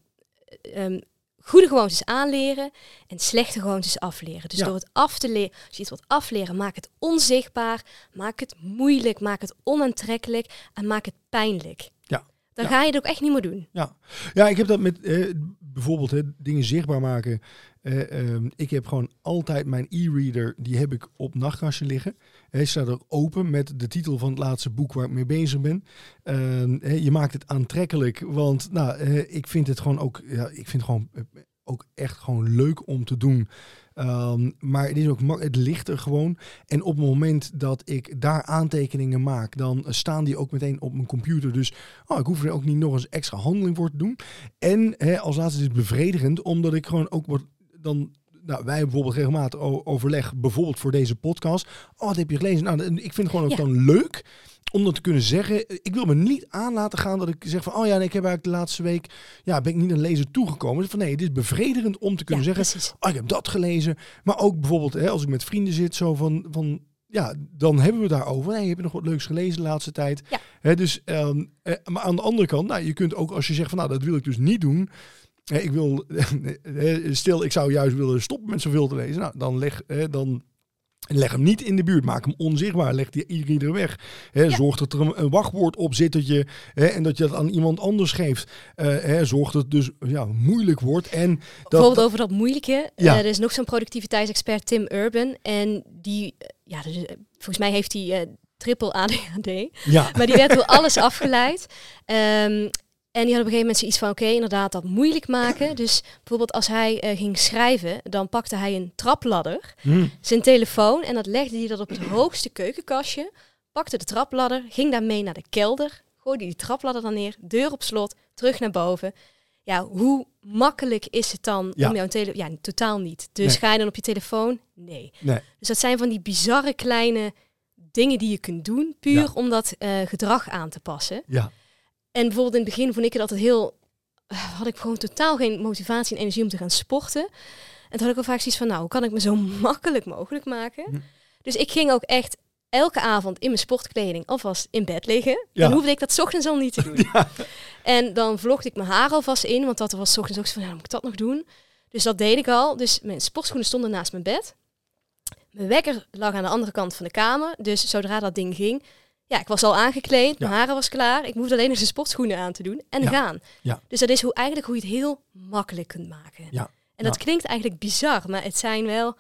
ehm, goede gewoontes aanleren en slechte gewoontes afleren. Dus Ja. door het af te leren, als je iets wilt afleren, maak het onzichtbaar, maak het moeilijk, maak het onaantrekkelijk en maak het pijnlijk. Ja. Dan Ja. ga je het ook echt niet meer doen. Ja, ja ik heb dat met eh, bijvoorbeeld hè, dingen zichtbaar maken. Eh, ehm, ik heb gewoon altijd mijn e-reader, die heb ik op nachtkastje liggen. Hij staat ook open met de titel van het laatste boek waar ik mee bezig ben. Ehm, je maakt het aantrekkelijk, want nou, eh, ik vind het gewoon ook, ja, ik vind gewoon eh, ook echt gewoon leuk om te doen. Ehm, maar het is ook het ligt er gewoon. En op het moment dat ik daar aantekeningen maak, dan staan die ook meteen op mijn computer. Dus oh, ik hoef er ook niet nog eens extra handeling voor te doen. En als laatste is het bevredigend, omdat ik gewoon ook word dan. Nou, wij bijvoorbeeld regelmatig overleg, bijvoorbeeld voor deze podcast. Oh, wat heb je gelezen? Nou, ik vind het gewoon ook Ja. dan leuk om dat te kunnen zeggen. Ik wil me niet aan laten gaan dat ik zeg van, oh ja, nee, ik heb eigenlijk de laatste week, ja, ben ik niet aan lezer toegekomen. Van nee, het is bevredigend om te kunnen ja, zeggen, precies. oh, ik heb dat gelezen. Maar ook bijvoorbeeld, hè, als ik met vrienden zit, zo van, van ja, dan hebben we het daarover. Nee, heb je nog wat leuks gelezen de laatste tijd? Ja. Hè, dus, ehm, eh, maar aan de andere kant, nou, je kunt ook als je zegt van, nou, dat wil ik dus niet doen. Ik wil, stil, ik zou juist willen stoppen met zoveel te lezen. Nou, dan leg, dan leg hem niet in de buurt. Maak hem onzichtbaar. Leg die ieder weg. Zorg dat er een, wachtwoord op zit dat je, en dat je dat aan iemand anders geeft. Eh, zorg dat het dus ja, moeilijk wordt. En dat, Bijvoorbeeld over dat moeilijke. Ja. Eh, er is nog zo'n productiviteitsexpert, Tim Urban. En die, eh, ja, dus, volgens mij heeft hij triple ADHD. ja, Maar die werd door alles afgeleid. Ehm, en die had op een gegeven moment zoiets van, oké, inderdaad, dat moeilijk maken. Dus bijvoorbeeld als hij eh, ging schrijven, dan pakte hij een trapladder, Hm, zijn telefoon, en dat legde hij dat op het hoogste keukenkastje, pakte de trapladder, ging daarmee naar de kelder, gooide die trapladder dan neer, deur op slot, terug naar boven. Ja, hoe makkelijk is het dan Ja. om jouw telefoon... Ja, totaal niet. Dus Nee. ga je dan op je telefoon? Nee. nee. Dus dat zijn van die bizarre kleine dingen die je kunt doen, puur Ja. om dat eh, gedrag aan te passen. Ja, En bijvoorbeeld in het begin vond ik het altijd heel... eh, had ik gewoon totaal geen motivatie en energie om te gaan sporten. En toen had ik wel vaak zoiets van, nou, hoe kan ik me zo makkelijk mogelijk maken? Hm. Dus ik ging ook echt elke avond in mijn sportkleding alvast in bed liggen. Ja. Dan hoefde ik dat ochtends al niet te doen. En dan vlocht ik mijn haar alvast in, want dat was ochtends ook zo van, ja, moet ik dat nog doen? Dus dat deed ik al. Dus mijn sportschoenen stonden naast mijn bed. Mijn wekker lag aan de andere kant van de kamer. Dus zodra dat ding ging, ja, ik was al aangekleed, mijn Ja. haren was klaar. Ik hoefde alleen nog de sportschoenen aan te doen en Ja. gaan. Ja. Dus dat is hoe, eigenlijk hoe je het heel makkelijk kunt maken. Ja. En dat klinkt eigenlijk bizar, maar het zijn wel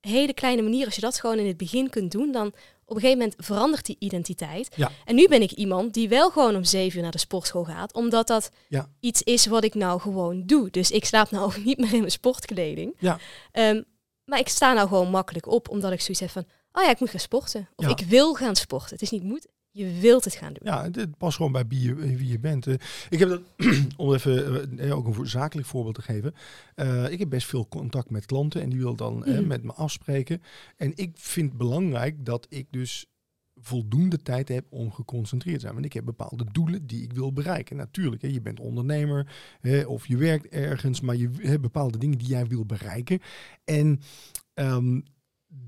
hele kleine manieren. Als je dat gewoon in het begin kunt doen, dan op een gegeven moment verandert die identiteit. Ja. En nu ben ik iemand die wel gewoon om zeven uur naar de sportschool gaat, omdat dat Ja. iets is wat ik nou gewoon doe. Dus ik slaap nou ook niet meer in mijn sportkleding. Ja. Ehm, maar ik sta nou gewoon makkelijk op, omdat ik zoiets heb van, oh ja, ik moet gaan sporten. Of Ja. ik wil gaan sporten. Het is niet moet, je wilt het gaan doen. Ja, het- past gewoon bij wie je, wie je bent. Eh, ik heb dat, om even eh, ook een zakelijk voorbeeld te geven. eh, ik heb best veel contact met klanten en die wil dan eh, Mhm. met me afspreken. En ik vind het belangrijk dat ik dus voldoende tijd heb om geconcentreerd te zijn. Want ik heb bepaalde doelen die ik wil bereiken. Natuurlijk, hè, je bent ondernemer hè, of je werkt ergens, maar je hebt bepaalde dingen die jij wil bereiken. En ehm,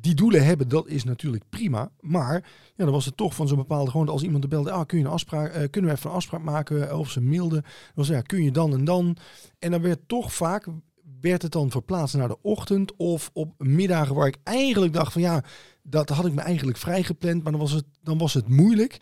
die doelen hebben, dat is natuurlijk prima. Maar ja, dan was het toch van zo'n bepaalde gewoon als iemand er belde, ah, kun je een afspraak, eh, kunnen we even een afspraak maken? Of ze mailden, was ja, kun je dan en dan. En dan werd toch vaak werd het dan verplaatst naar de ochtend of op middagen waar ik eigenlijk dacht van ja, dat had ik me eigenlijk vrijgepland, maar dan was het, dan was het moeilijk.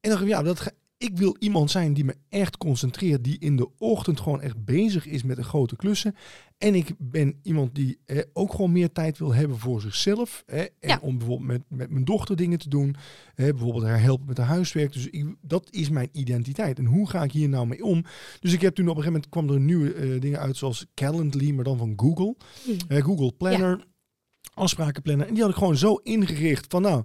En dan ja, dat, ik wil iemand zijn die me echt concentreert, die in de ochtend gewoon echt bezig is met de grote klussen. En ik ben iemand die eh, ook gewoon meer tijd wil hebben voor zichzelf. Hè, en Ja. om bijvoorbeeld met, met mijn dochter dingen te doen. Hè, bijvoorbeeld haar helpen met haar huiswerk. Dus ik, dat is mijn identiteit. En hoe ga ik hier nou mee om? Dus ik heb toen op een gegeven moment kwam er nieuwe eh, dingen uit zoals Calendly, maar dan van Google. Hmm. Google Planner, afsprakenplanner. En die had ik gewoon zo ingericht van nou,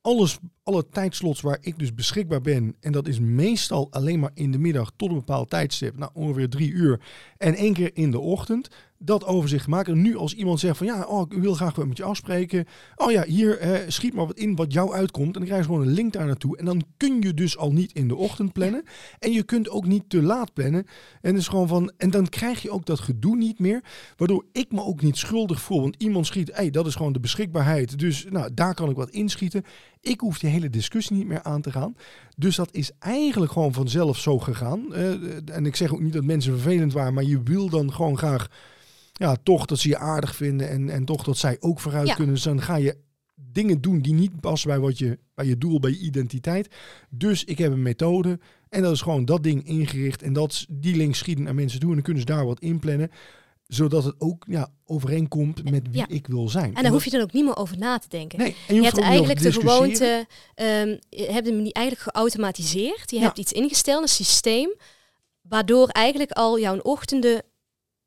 alles alle tijdslots waar ik dus beschikbaar ben, en dat is meestal alleen maar in de middag tot een bepaald tijdstip, nou ongeveer drie uur, en één keer in de ochtend, dat overzicht maken. En nu als iemand zegt van ja, oh, ik wil graag met je afspreken. Oh ja, hier eh, schiet maar wat in wat jou uitkomt. En dan krijg je gewoon een link daar naartoe. En dan kun je dus al niet in de ochtend plannen. En je kunt ook niet te laat plannen. En, is gewoon van, en dan krijg je ook dat gedoe niet meer. Waardoor ik me ook niet schuldig voel. Want iemand schiet, hey, dat is gewoon de beschikbaarheid. Dus nou, daar kan ik wat inschieten. Ik hoef die hele discussie niet meer aan te gaan. Dus dat is eigenlijk gewoon vanzelf zo gegaan. Uh, en ik zeg ook niet dat mensen vervelend waren, maar je wil dan gewoon graag ja, toch dat ze je aardig vinden en, en toch dat zij ook vooruit kunnen. Dus dan ga je dingen doen die niet passen bij, wat je, bij je doel, bij je identiteit. Dus ik heb een methode en dat is gewoon dat ding ingericht en dat, die link schieten naar mensen toe en dan kunnen ze daar wat inplannen zodat het ook ja, overeenkomt met wie ik wil zijn. En daar hoef je dan ook niet meer over na te denken. Nee, en je, hebt eigenlijk de gewoonte, um, je hebt hem eigenlijk geautomatiseerd. Je hebt iets ingesteld, een systeem, waardoor eigenlijk al jouw ochtenden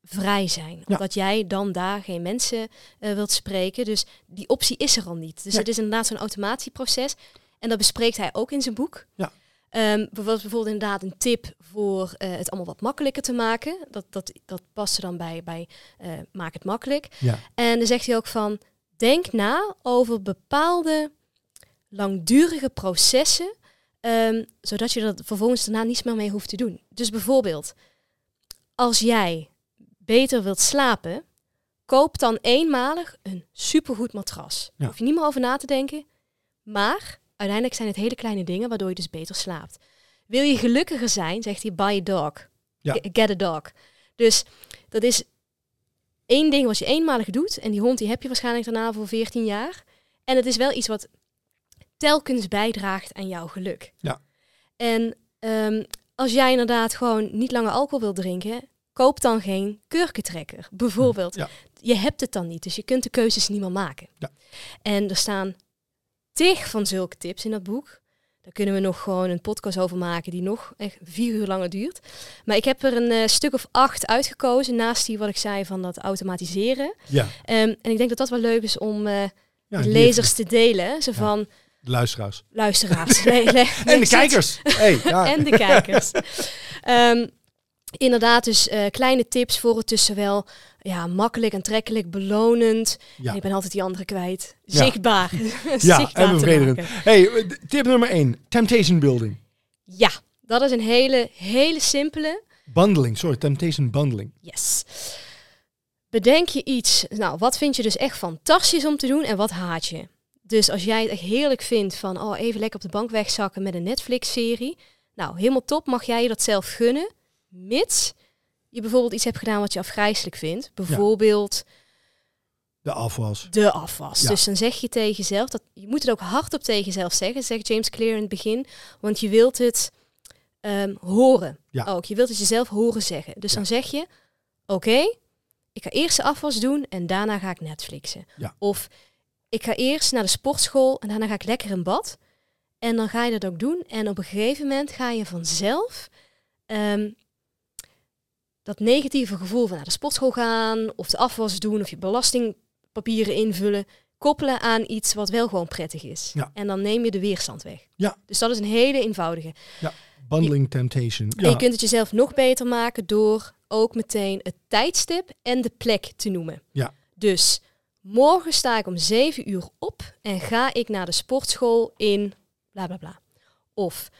vrij zijn. Omdat jij dan daar geen mensen uh, wilt spreken. Dus die optie is er al niet. Dus het is inderdaad zo'n automatieproces. En dat bespreekt hij ook in zijn boek. Ja. Um, bijvoorbeeld, bijvoorbeeld inderdaad een tip voor uh, het allemaal wat makkelijker te maken. Dat, dat, dat past er dan bij, bij uh, maak het makkelijk. Ja. En dan zegt hij ook van, denk na over bepaalde langdurige processen, um, zodat je dat vervolgens daarna niet meer mee hoeft te doen. Dus bijvoorbeeld, als jij beter wilt slapen, koop dan eenmalig een supergoed matras. Daar hoef je niet meer over na te denken. Maar uiteindelijk zijn het hele kleine dingen waardoor je dus beter slaapt. Wil je gelukkiger zijn, zegt hij, buy a dog. Ja. Get a dog. Dus dat is één ding wat je eenmalig doet. En die hond die heb je waarschijnlijk daarna voor 14 jaar. En het is wel iets wat telkens bijdraagt aan jouw geluk. Ja. En um, als jij inderdaad gewoon niet langer alcohol wil drinken, koop dan geen kurkentrekker. Bijvoorbeeld, ja. je hebt het dan niet, dus je kunt de keuzes niet meer maken. Ja. En er staan tig van zulke tips in dat boek. Daar kunnen we nog gewoon een podcast over maken die nog echt vier uur langer duurt. Maar ik heb er een uh, stuk of acht uitgekozen, naast die wat ik zei van dat automatiseren. Ja. Um, en ik denk dat dat wel leuk is om uh, ja, de lezers te delen. Zo van... De luisteraars. Luisteraars. nee, nee, en de kijkers. Hey, ja. en de kijkers. um, inderdaad dus uh, kleine tips voor het tussen wel ja, makkelijk, aantrekkelijk, belonend. Ja. En ik ben altijd die andere kwijt. Zichtbaar. Ja, Zichtbaar en bevredigend. Hey, tip nummer 1. Temptation building. Ja, dat is een hele, hele simpele. Bundling, sorry, temptation bundling. Yes. Bedenk je iets, nou, wat vind je dus echt fantastisch om te doen en wat haat je? Dus als jij het echt heerlijk vindt van, oh, even lekker op de bank wegzakken met een Netflix-serie. Nou, helemaal top, mag jij je dat zelf gunnen. Mits je bijvoorbeeld iets hebt gedaan wat je afgrijzelijk vindt. Bijvoorbeeld... De afwas. De afwas. Dus dan zeg je tegen jezelf, dat, je moet het ook hardop tegen jezelf zeggen, zegt James Clear in het begin. Want je wilt het um, horen. Ja. Ook. Je wilt het jezelf horen zeggen. Dus dan zeg je, oké, ik ga eerst de afwas doen en daarna ga ik Netflixen. Of ik ga eerst naar de sportschool en daarna ga ik lekker in bad. En dan ga je dat ook doen. En op een gegeven moment ga je vanzelf um, dat negatieve gevoel van naar de sportschool gaan, of de afwas doen, of je belastingpapieren invullen, koppelen aan iets wat wel gewoon prettig is. Ja. En dan neem je de weerstand weg. Ja. Dus dat is een hele eenvoudige. Ja, bundling temptation. Ja. En je kunt het jezelf nog beter maken door ook meteen het tijdstip en de plek te noemen. Ja. Dus morgen sta ik om 7 uur op en ga ik naar de sportschool in bla bla bla. Of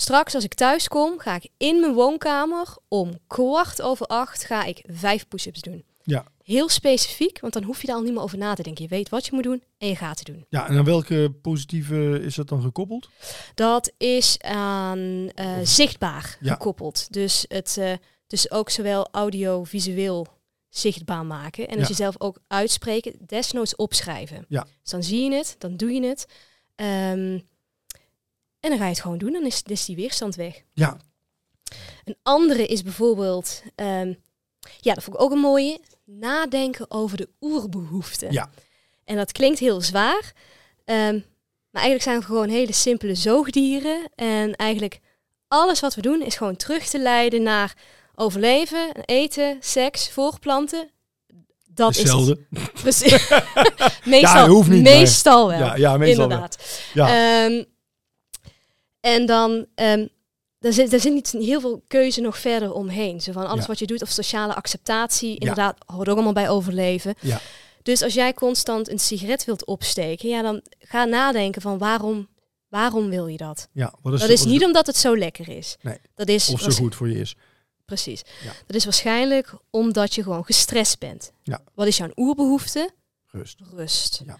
Straks als ik thuis kom, ga ik in mijn woonkamer om kwart over acht ga ik vijf push-ups doen. Ja. Heel specifiek, want dan hoef je daar al niet meer over na te denken. Je weet wat je moet doen en je gaat het doen. Ja, en aan welke positieve is dat dan gekoppeld? Dat is aan uh, zichtbaar Ja. gekoppeld. Dus het uh, dus ook zowel audiovisueel zichtbaar maken. En als Ja. je zelf ook uitspreken, desnoods opschrijven. Ja. Dus dan zie je het, dan doe je het. Ehm, en dan ga je het gewoon doen, dan is, is die weerstand weg. Ja, Een andere is bijvoorbeeld, ehm, ja, dat vond ik ook een mooie, nadenken over de oerbehoeften. Ja. En dat klinkt heel zwaar, ehm, maar eigenlijk zijn we gewoon hele simpele zoogdieren. En eigenlijk alles wat we doen is gewoon terug te leiden naar overleven, eten, seks, voorplanten. Dat hetzelfde. is het. Precies. meestal, Ja, hoeft niet, maar- meestal wel. Ja, ja meestal wel. Inderdaad. Ja. Ehm, En dan, ehm daar zit, zit niet heel veel keuze nog verder omheen. Zo van alles Ja. wat je doet, of sociale acceptatie, inderdaad, hoort ook allemaal bij overleven. Ja. Dus als jij constant een sigaret wilt opsteken, ja, dan ga nadenken van waarom, waarom wil je dat? Ja, wat is, Dat is niet omdat het zo lekker is. Nee. Dat is of zo goed voor je is. Precies. Ja. Dat is waarschijnlijk omdat je gewoon gestrest bent. Ja. Wat is jouw oerbehoefte? Rust. Rust. Ja.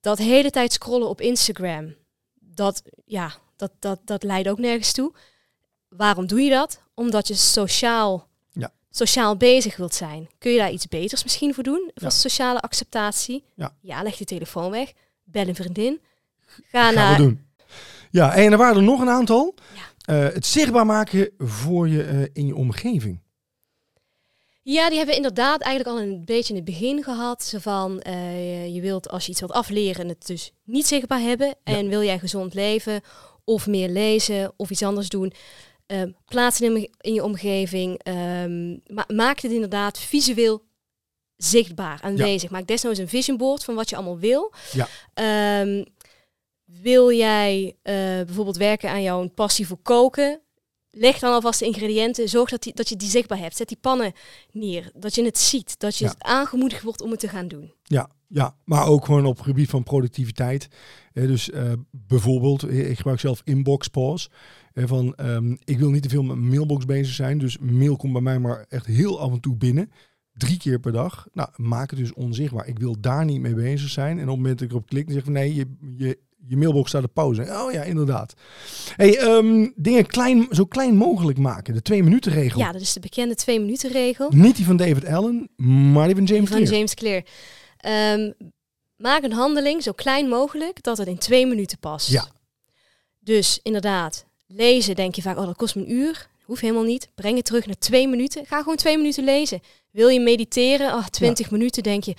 Dat hele tijd scrollen op Instagram, dat, ja, dat, dat, dat leidt ook nergens toe. Waarom doe je dat? Omdat je sociaal, Ja. sociaal bezig wilt zijn. Kun je daar iets beters misschien voor doen? Voor Ja. sociale acceptatie? Ja. leg je telefoon weg. Bel een vriendin. Ga Gaan naar... we doen. Ja, en er waren er nog een aantal. Eh, het zichtbaar maken voor je eh, in je omgeving. Ja, die hebben we inderdaad eigenlijk al een beetje in het begin gehad. Zo van, eh, je wilt als je iets wilt afleren het dus niet zichtbaar hebben. En wil jij gezond leven of meer lezen of iets anders doen, eh, plaats het in, in je omgeving. ehm, ma maak het inderdaad visueel zichtbaar, aanwezig. Maak desnoods een vision board van wat je allemaal wil. Ja. Ehm, wil jij eh, bijvoorbeeld werken aan jouw passie voor koken? Leg dan alvast de ingrediënten. Zorg dat, die, dat je die zichtbaar hebt. Zet die pannen neer. Dat je het ziet. Dat je Ja. aangemoedigd wordt om het te gaan doen. Ja, ja, maar ook gewoon op het gebied van productiviteit. Eh, dus eh, bijvoorbeeld, eh, ik gebruik zelf Inbox Pause. Eh, van, ehm, ik wil niet te veel met mijn mailbox bezig zijn. Dus mail komt bij mij maar echt heel af en toe binnen. Drie keer per dag. Nou, maak het dus onzichtbaar. Ik wil daar niet mee bezig zijn. En op het moment dat ik erop klik, dan zeg ik van nee, je, je, je mailbox staat op pauze. Oh ja, inderdaad. Hey, ehm, dingen klein, zo klein mogelijk maken. De twee minuten regel. Ja, dat is de bekende twee minuten regel. Niet die van David Allen, maar die van James van Clear. James Clear. Ehm, maak een handeling zo klein mogelijk dat het in twee minuten past. Ja. Dus inderdaad, lezen denk je vaak, oh dat kost me een uur. Hoeft helemaal niet. Breng het terug naar twee minuten. Ga gewoon twee minuten lezen. Wil je mediteren? Oh, 20 minuten denk je,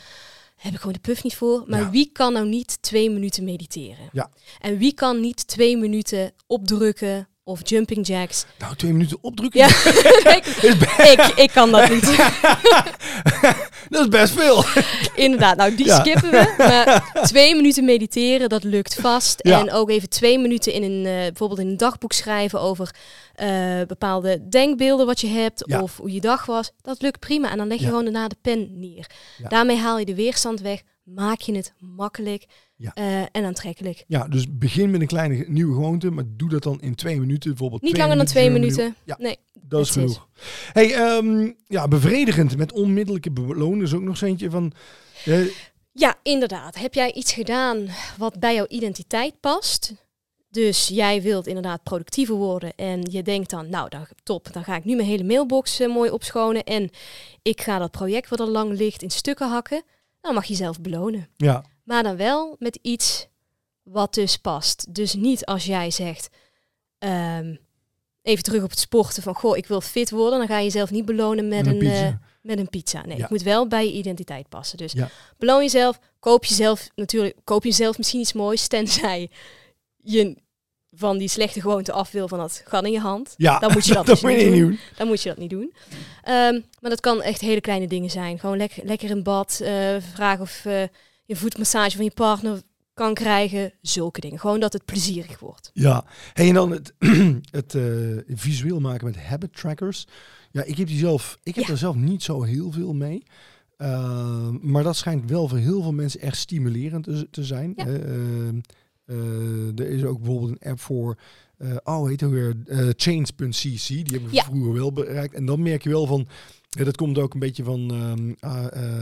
heb ik gewoon de puff niet voor. Maar Ja. wie kan nou niet twee minuten mediteren? Ja. En wie kan niet twee minuten opdrukken of jumping jacks? Nou, twee minuten opdrukken. Ja, ik, ik, ik kan dat niet. Dat is best veel. Inderdaad, nou die Ja. skippen we. Maar twee minuten mediteren, dat lukt vast. Ja. En ook even twee minuten in een, eh, bijvoorbeeld in een dagboek schrijven over eh, bepaalde denkbeelden wat je hebt. Ja. Of hoe je dag was. Dat lukt prima. En dan leg je gewoon daarna de pen neer. Daarmee haal je de weerstand weg. Maak je het makkelijk Ja. eh, en aantrekkelijk. Ja, dus begin met een kleine nieuwe gewoonte, maar doe dat dan in twee minuten. Bijvoorbeeld Niet langer dan twee minuten. minuten. Ja. Nee. Dat is genoeg. Hey, ehm, ja, bevredigend met onmiddellijke beloning is ook nog eentje van. eh, Ja, inderdaad. Heb jij iets gedaan wat bij jouw identiteit past? Dus jij wilt inderdaad productiever worden en je denkt dan, nou, dan, top, dan ga ik nu mijn hele mailbox eh, mooi opschonen en ik ga dat project wat al lang ligt in stukken hakken. Dan mag je jezelf belonen. ja, Maar dan wel met iets wat dus past. Dus niet als jij zegt, ehm, even terug op het sporten van, goh, ik wil fit worden, dan ga je jezelf niet belonen met, met een pizza. eh, met een pizza. Nee, Ja. het moet wel bij je identiteit passen. Dus Ja. beloon jezelf, koop jezelf natuurlijk, koop jezelf misschien iets moois, tenzij je van die slechte gewoonte af wil van dat gat in je hand. ja, Dan moet je dat, dat dus moet niet doen. doen. Dan moet je dat niet doen. Ehm, maar dat kan echt hele kleine dingen zijn. Gewoon lekker, lekker in bad, eh vragen of eh, je voetmassage van je partner kan krijgen. Zulke dingen. Gewoon dat het plezierig wordt. Ja, hey, en dan het, het eh, visueel maken met habit trackers. Ja, ik heb die zelf, ik heb Ja. er zelf niet zo heel veel mee. Uh, maar dat schijnt wel voor heel veel mensen echt stimulerend te, te zijn. Ja. Uh, uh, er is ook bijvoorbeeld een app voor, uh, oh heet het weer, change.cc. Die hebben we Ja. vroeger wel bereikt. En dan merk je wel van, ja, dat komt ook een beetje van um,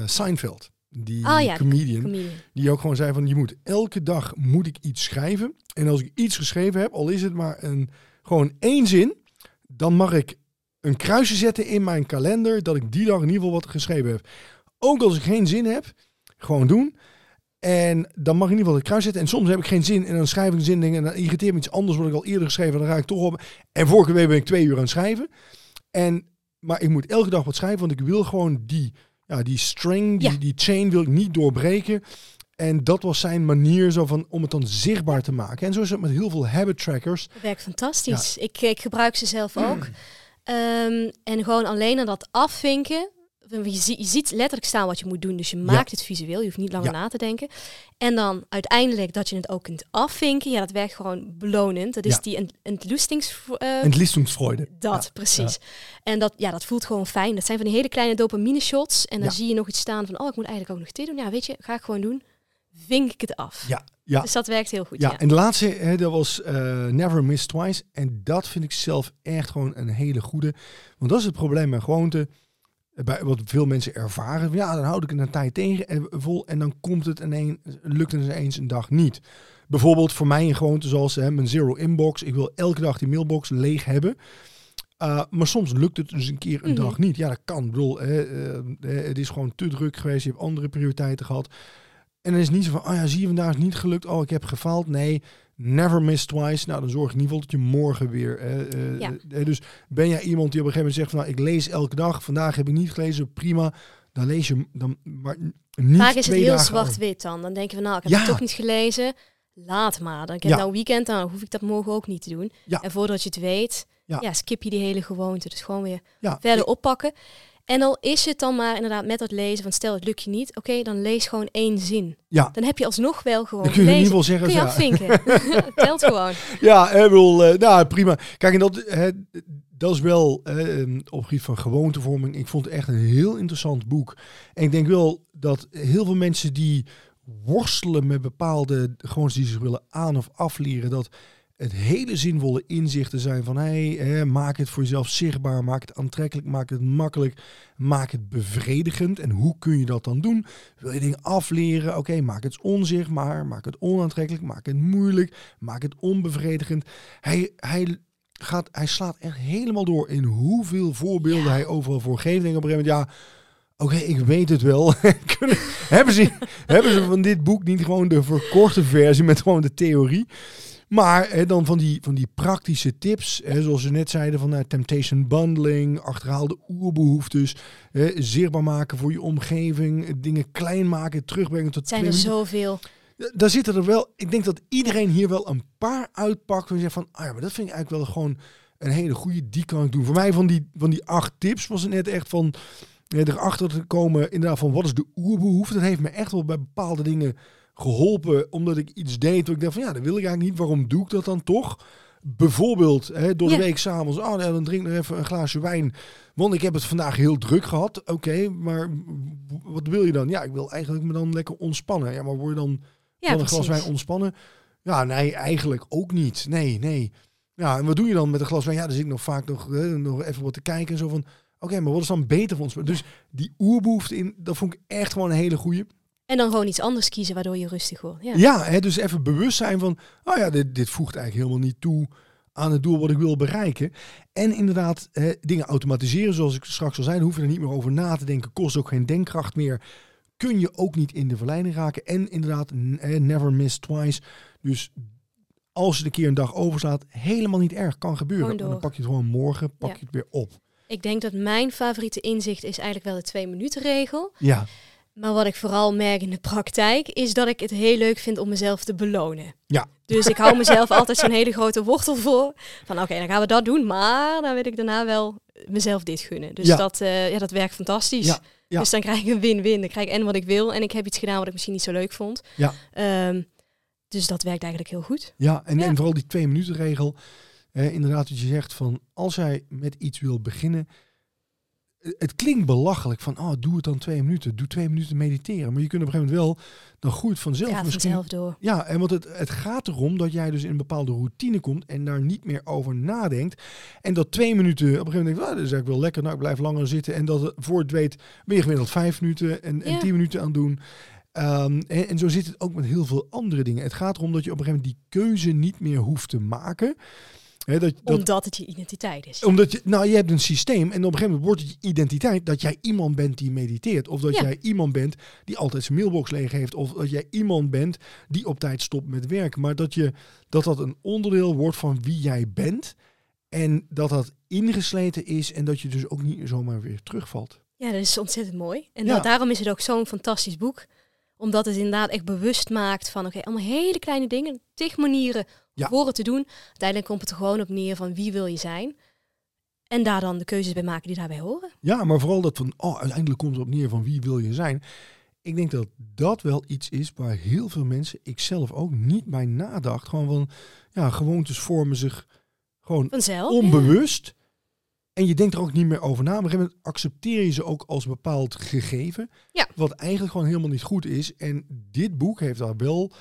Seinfeld. Die ja, comedian, comedian, die ook gewoon zei van, je moet elke dag moet ik iets schrijven. En als ik iets geschreven heb, al is het maar een, gewoon één zin, dan mag ik een kruisje zetten in mijn kalender dat ik die dag in ieder geval wat geschreven heb. Ook als ik geen zin heb, gewoon doen. En dan mag ik in ieder geval het kruis zetten. En soms heb ik geen zin en dan schrijf ik een zin en dan irriteert me iets anders wat ik al eerder geschreven heb. Dan raak ik toch op. En vorige week ben ik twee uur aan het schrijven. En, maar ik moet elke dag wat schrijven, want ik wil gewoon die, ja, die string, die, Ja. die chain wil ik niet doorbreken. En dat was zijn manier zo van, om het dan zichtbaar te maken. En zo is het met heel veel habit trackers. Dat werkt fantastisch. Ik, ik gebruik ze zelf ook. Ehm, en gewoon alleen aan dat afvinken je, zie- je ziet letterlijk staan wat je moet doen. Dus je maakt het visueel. Je hoeft niet langer Ja. na te denken. En dan uiteindelijk dat je het ook kunt afvinken. Ja, dat werkt gewoon belonend. Dat is Ja. die ent- entlustings... eh, dat, precies. En dat, ja, dat voelt gewoon fijn. Dat zijn van die hele kleine dopamine shots. En dan zie je nog iets staan van, oh, ik moet eigenlijk ook nog dit doen. Ja, weet je, ga ik gewoon doen. Vink ik het af. Ja, ja. Dus dat werkt heel goed, Ja, ja. en de laatste, hè, dat was eh, Never Miss Twice. En dat vind ik zelf echt gewoon een hele goede. Want dat is het probleem met gewoonte. Eh, Bij wat veel mensen ervaren. Ja, dan houd ik het een tijd tegen en vol. En dan komt het ineens, lukt het eens een dag niet. Bijvoorbeeld voor mij een gewoonte zoals hè, mijn zero inbox. Ik wil elke dag die mailbox leeg hebben. Uh, maar soms lukt het dus een keer een Mhm. dag niet. Ja, dat kan. Ik bedoel, hè, eh, eh, het is gewoon te druk geweest. Je hebt andere prioriteiten gehad. En dan is het niet zo van, oh ja, zie je, vandaag is niet gelukt. Oh, ik heb gefaald. Nee, never miss twice. Nou, dan zorg in ieder geval dat je morgen weer... eh, eh, Ja. eh, dus ben jij iemand die op een gegeven moment zegt van, nou, ik lees elke dag. Vandaag heb ik niet gelezen. Prima. Dan lees je dan maar niet Vaak is het heel zwart-wit dan. Dan denk je van, nou, ik heb Ja. het toch niet gelezen. Laat maar. Dan heb ik Ja. nou weekend, dan hoef ik dat morgen ook niet te doen. Ja. En voordat je het weet, Ja. skip je die hele gewoonte. Dus gewoon weer verder oppakken. En al is het dan maar inderdaad met dat lezen, van stel het lukt je niet, oké, dan lees gewoon één zin. Ja. Dan heb je alsnog wel gewoon Dan kun je in ieder gelezen. geval zeggen... Kun je ja. Telt gewoon. Ja, ik bedoel, eh, nou prima. Kijk, en dat, hè, dat is wel op het gebied van gewoontevorming. Ik vond het echt een heel interessant boek. En ik denk wel dat heel veel mensen die worstelen met bepaalde gewoontes die ze willen aan- of afleren, dat het hele zinvolle inzichten zijn van hey, hè, maak het voor jezelf zichtbaar, maak het aantrekkelijk, maak het makkelijk, maak het bevredigend. En hoe kun je dat dan doen? Wil je dingen afleren? Oké, maak het onzichtbaar, maak het onaantrekkelijk, maak het moeilijk, maak het onbevredigend. Hij, hij, gaat, hij slaat echt helemaal door in hoeveel voorbeelden Ja. hij overal voor geeft. En op een gegeven moment, ja, oké, ik weet het wel. Kunnen- hebben, ze, hebben ze van dit boek niet gewoon de verkorte versie met gewoon de theorie? Maar hè, dan van die, van die praktische tips, hè, zoals ze net zeiden, van uh, temptation bundling, achterhaalde oerbehoeftes, hè, zichtbaar maken voor je omgeving, dingen klein maken, terugbrengen tot zijn er zoveel. Daar zitten er wel, ik denk dat iedereen hier wel een paar uitpakt je zegt van, ah ja, maar dat vind ik eigenlijk wel gewoon een hele goede, die kan ik doen. Voor mij van die, van die acht tips was het net echt van, erachter te komen, inderdaad van wat is de oerbehoefte. Dat heeft me echt wel bij bepaalde dingen geholpen, omdat ik iets deed. waar ik dacht van ja, dat wil ik eigenlijk niet. Waarom doe ik dat dan toch? Bijvoorbeeld hè, door de Ja. week s'avonds, oh, nee, dan drink ik nog even een glaasje wijn. Want ik heb het vandaag heel druk gehad. Oké, maar wat wil je dan? Ja, ik wil eigenlijk me dan lekker ontspannen. Ja, maar word je dan Ja, van een glas wijn ontspannen? Ja, nee, eigenlijk ook niet. Nee, nee. Ja, en wat doe je dan met een glas wijn? Ja, dan zit ik nog vaak nog, hè, nog even wat te kijken en zo van... Oké, maar wat is dan beter voor ons? Dus die oerbehoefte in, dat vond ik echt gewoon een hele goeie. En dan gewoon iets anders kiezen waardoor je rustig wordt. Ja. Ja, hè, dus even bewust zijn van, oh ja, dit, dit voegt eigenlijk helemaal niet toe aan het doel wat ik wil bereiken. En inderdaad, hè, dingen automatiseren, zoals ik straks al zei, hoef je er niet meer over na te denken, kost ook geen denkkracht meer. Kun je ook niet in de verleiding raken. En inderdaad, never miss twice. Dus als je een keer een dag overslaat, helemaal niet erg, kan gebeuren. Dan pak je het gewoon morgen, pak Ja. je het weer op. Ik denk dat mijn favoriete inzicht is eigenlijk wel de twee minuten regel. Ja, Maar wat ik vooral merk in de praktijk is dat ik het heel leuk vind om mezelf te belonen. Ja. Dus ik hou mezelf altijd zo'n hele grote wortel voor. Van oké, dan gaan we dat doen. Maar dan wil ik daarna wel mezelf dit gunnen. Dus Ja. dat, eh, ja, dat werkt fantastisch. Ja, ja. Dus dan krijg ik een win-win. Dan krijg ik en wat ik wil. En ik heb iets gedaan wat ik misschien niet zo leuk vond. Ja. Ehm, dus dat werkt eigenlijk heel goed. Ja, en, vooral die twee minuten regel. Eh, inderdaad, dat je zegt van als jij met iets wil beginnen. Het klinkt belachelijk van, oh, doe het dan twee minuten. Doe twee minuten mediteren. Maar je kunt op een gegeven moment wel, dan groeit vanzelf Het gaat misschien. vanzelf door. Ja, en want het, het gaat erom dat jij dus in een bepaalde routine komt en daar niet meer over nadenkt. En dat twee minuten, op een gegeven moment denk je, ah, dat is eigenlijk wel lekker, nou ik blijf langer zitten. En dat het, voor het weet ben je gemiddeld vijf minuten en, en Ja. tien minuten aan doen. Ehm, en, en zo zit het ook met heel veel andere dingen. Het gaat erom dat je op een gegeven moment die keuze niet meer hoeft te maken. Dat, dat, Omdat het je identiteit is. omdat je, nou, je hebt een systeem en op een gegeven moment wordt het je identiteit dat jij iemand bent die mediteert. Of dat Ja. jij iemand bent die altijd zijn mailbox leeg heeft. Of dat jij iemand bent die op tijd stopt met werken. Maar dat, je, dat dat een onderdeel wordt van wie jij bent. En dat dat ingesleten is en dat je dus ook niet zomaar weer terugvalt. Ja, dat is ontzettend mooi. En Ja. dat, daarom is het ook zo'n fantastisch boek. Omdat het inderdaad echt bewust maakt van, oké, allemaal hele kleine dingen, tig manieren Ja. voor het te doen. Uiteindelijk komt het er gewoon op neer van wie wil je zijn. En daar dan de keuzes bij maken die daarbij horen. Ja, maar vooral dat van, oh, uiteindelijk komt het op neer van wie wil je zijn. Ik denk dat dat wel iets is waar heel veel mensen, ik zelf ook, niet bij nadacht. Gewoon van, ja, gewoontes vormen zich gewoon Vanzelf. onbewust. En je denkt er ook niet meer over na. Maar op een gegeven moment accepteer je ze ook als bepaald gegeven. Ja. Wat eigenlijk gewoon helemaal niet goed is. En dit boek heeft daar wel,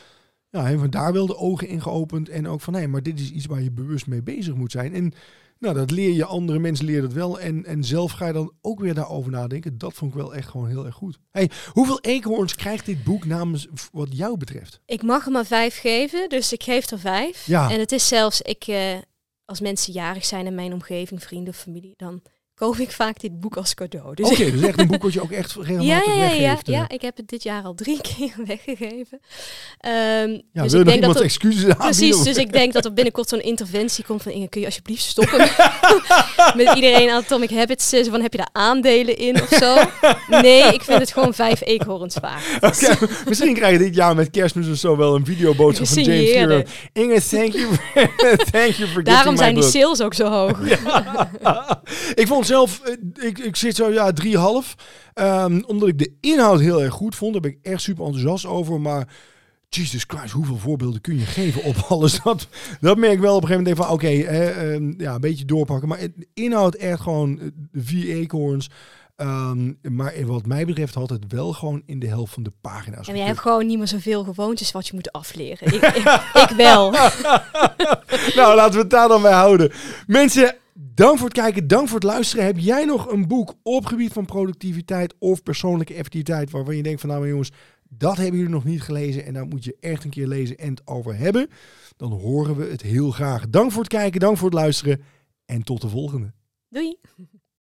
ja, heeft me daar wel de ogen in geopend. En ook van, nee, maar dit is iets waar je bewust mee bezig moet zijn. En nou, dat leer je, andere mensen leren dat wel. En, en zelf ga je dan ook weer daarover nadenken. Dat vond ik wel echt gewoon heel erg goed. Hey, hoeveel eekhoorns krijgt dit boek namens wat jou betreft? Ik mag er maar vijf geven, dus ik geef er vijf. Ja. En het is zelfs, ik, eh, als mensen jarig zijn in mijn omgeving, vrienden of familie, dan koop ik vaak dit boek als cadeau. Dus Oké, dus echt een boek wat je ook echt ja, regelmatig ja, ja, ja, weggeeft. eh. ja, ik heb het dit jaar al drie keer weggegeven. Ehm, Ja, dus wil ik denk dat er, excuses aanbieden? Precies, dus ik denk dat er binnenkort zo'n interventie komt van Inge, kun je alsjeblieft stoppen met iedereen aan Atomic Habits, zo van heb je daar aandelen in of zo? Nee, ik vind het gewoon vijf eekhoorns waard. Oké, misschien krijg je dit jaar met kerstmis of zo wel een videoboodschap van James. Clear. Inge, thank you, thank you for Daarom zijn die book. sales ook zo hoog. ik vond zelf, eh, ik, ik zit zo ja 3,5. Ehm omdat ik de inhoud heel erg goed vond. Daar ben ik echt super enthousiast over. Maar Jesus Christ, hoeveel voorbeelden kun je geven op alles? Dat, dat merk ik wel op een gegeven moment van oké, eh, ehm, ja, een beetje doorpakken. Maar de inhoud echt gewoon eh, de vier eekhoorns. Ehm, maar wat mij betreft had het wel gewoon in de helft van de pagina's. En jij hebt gewoon niet meer zoveel gewoontes wat je moet afleren. Ik, ik, ik wel. nou, laten we het daar dan bij houden. Mensen, dank voor het kijken, dank voor het luisteren. Heb jij nog een boek op gebied van productiviteit of persoonlijke effectiviteit waarvan je denkt van nou jongens, dat hebben jullie nog niet gelezen en daar moet je echt een keer lezen en het over hebben? Dan horen we het heel graag. Dank voor het kijken, dank voor het luisteren en tot de volgende. Doei.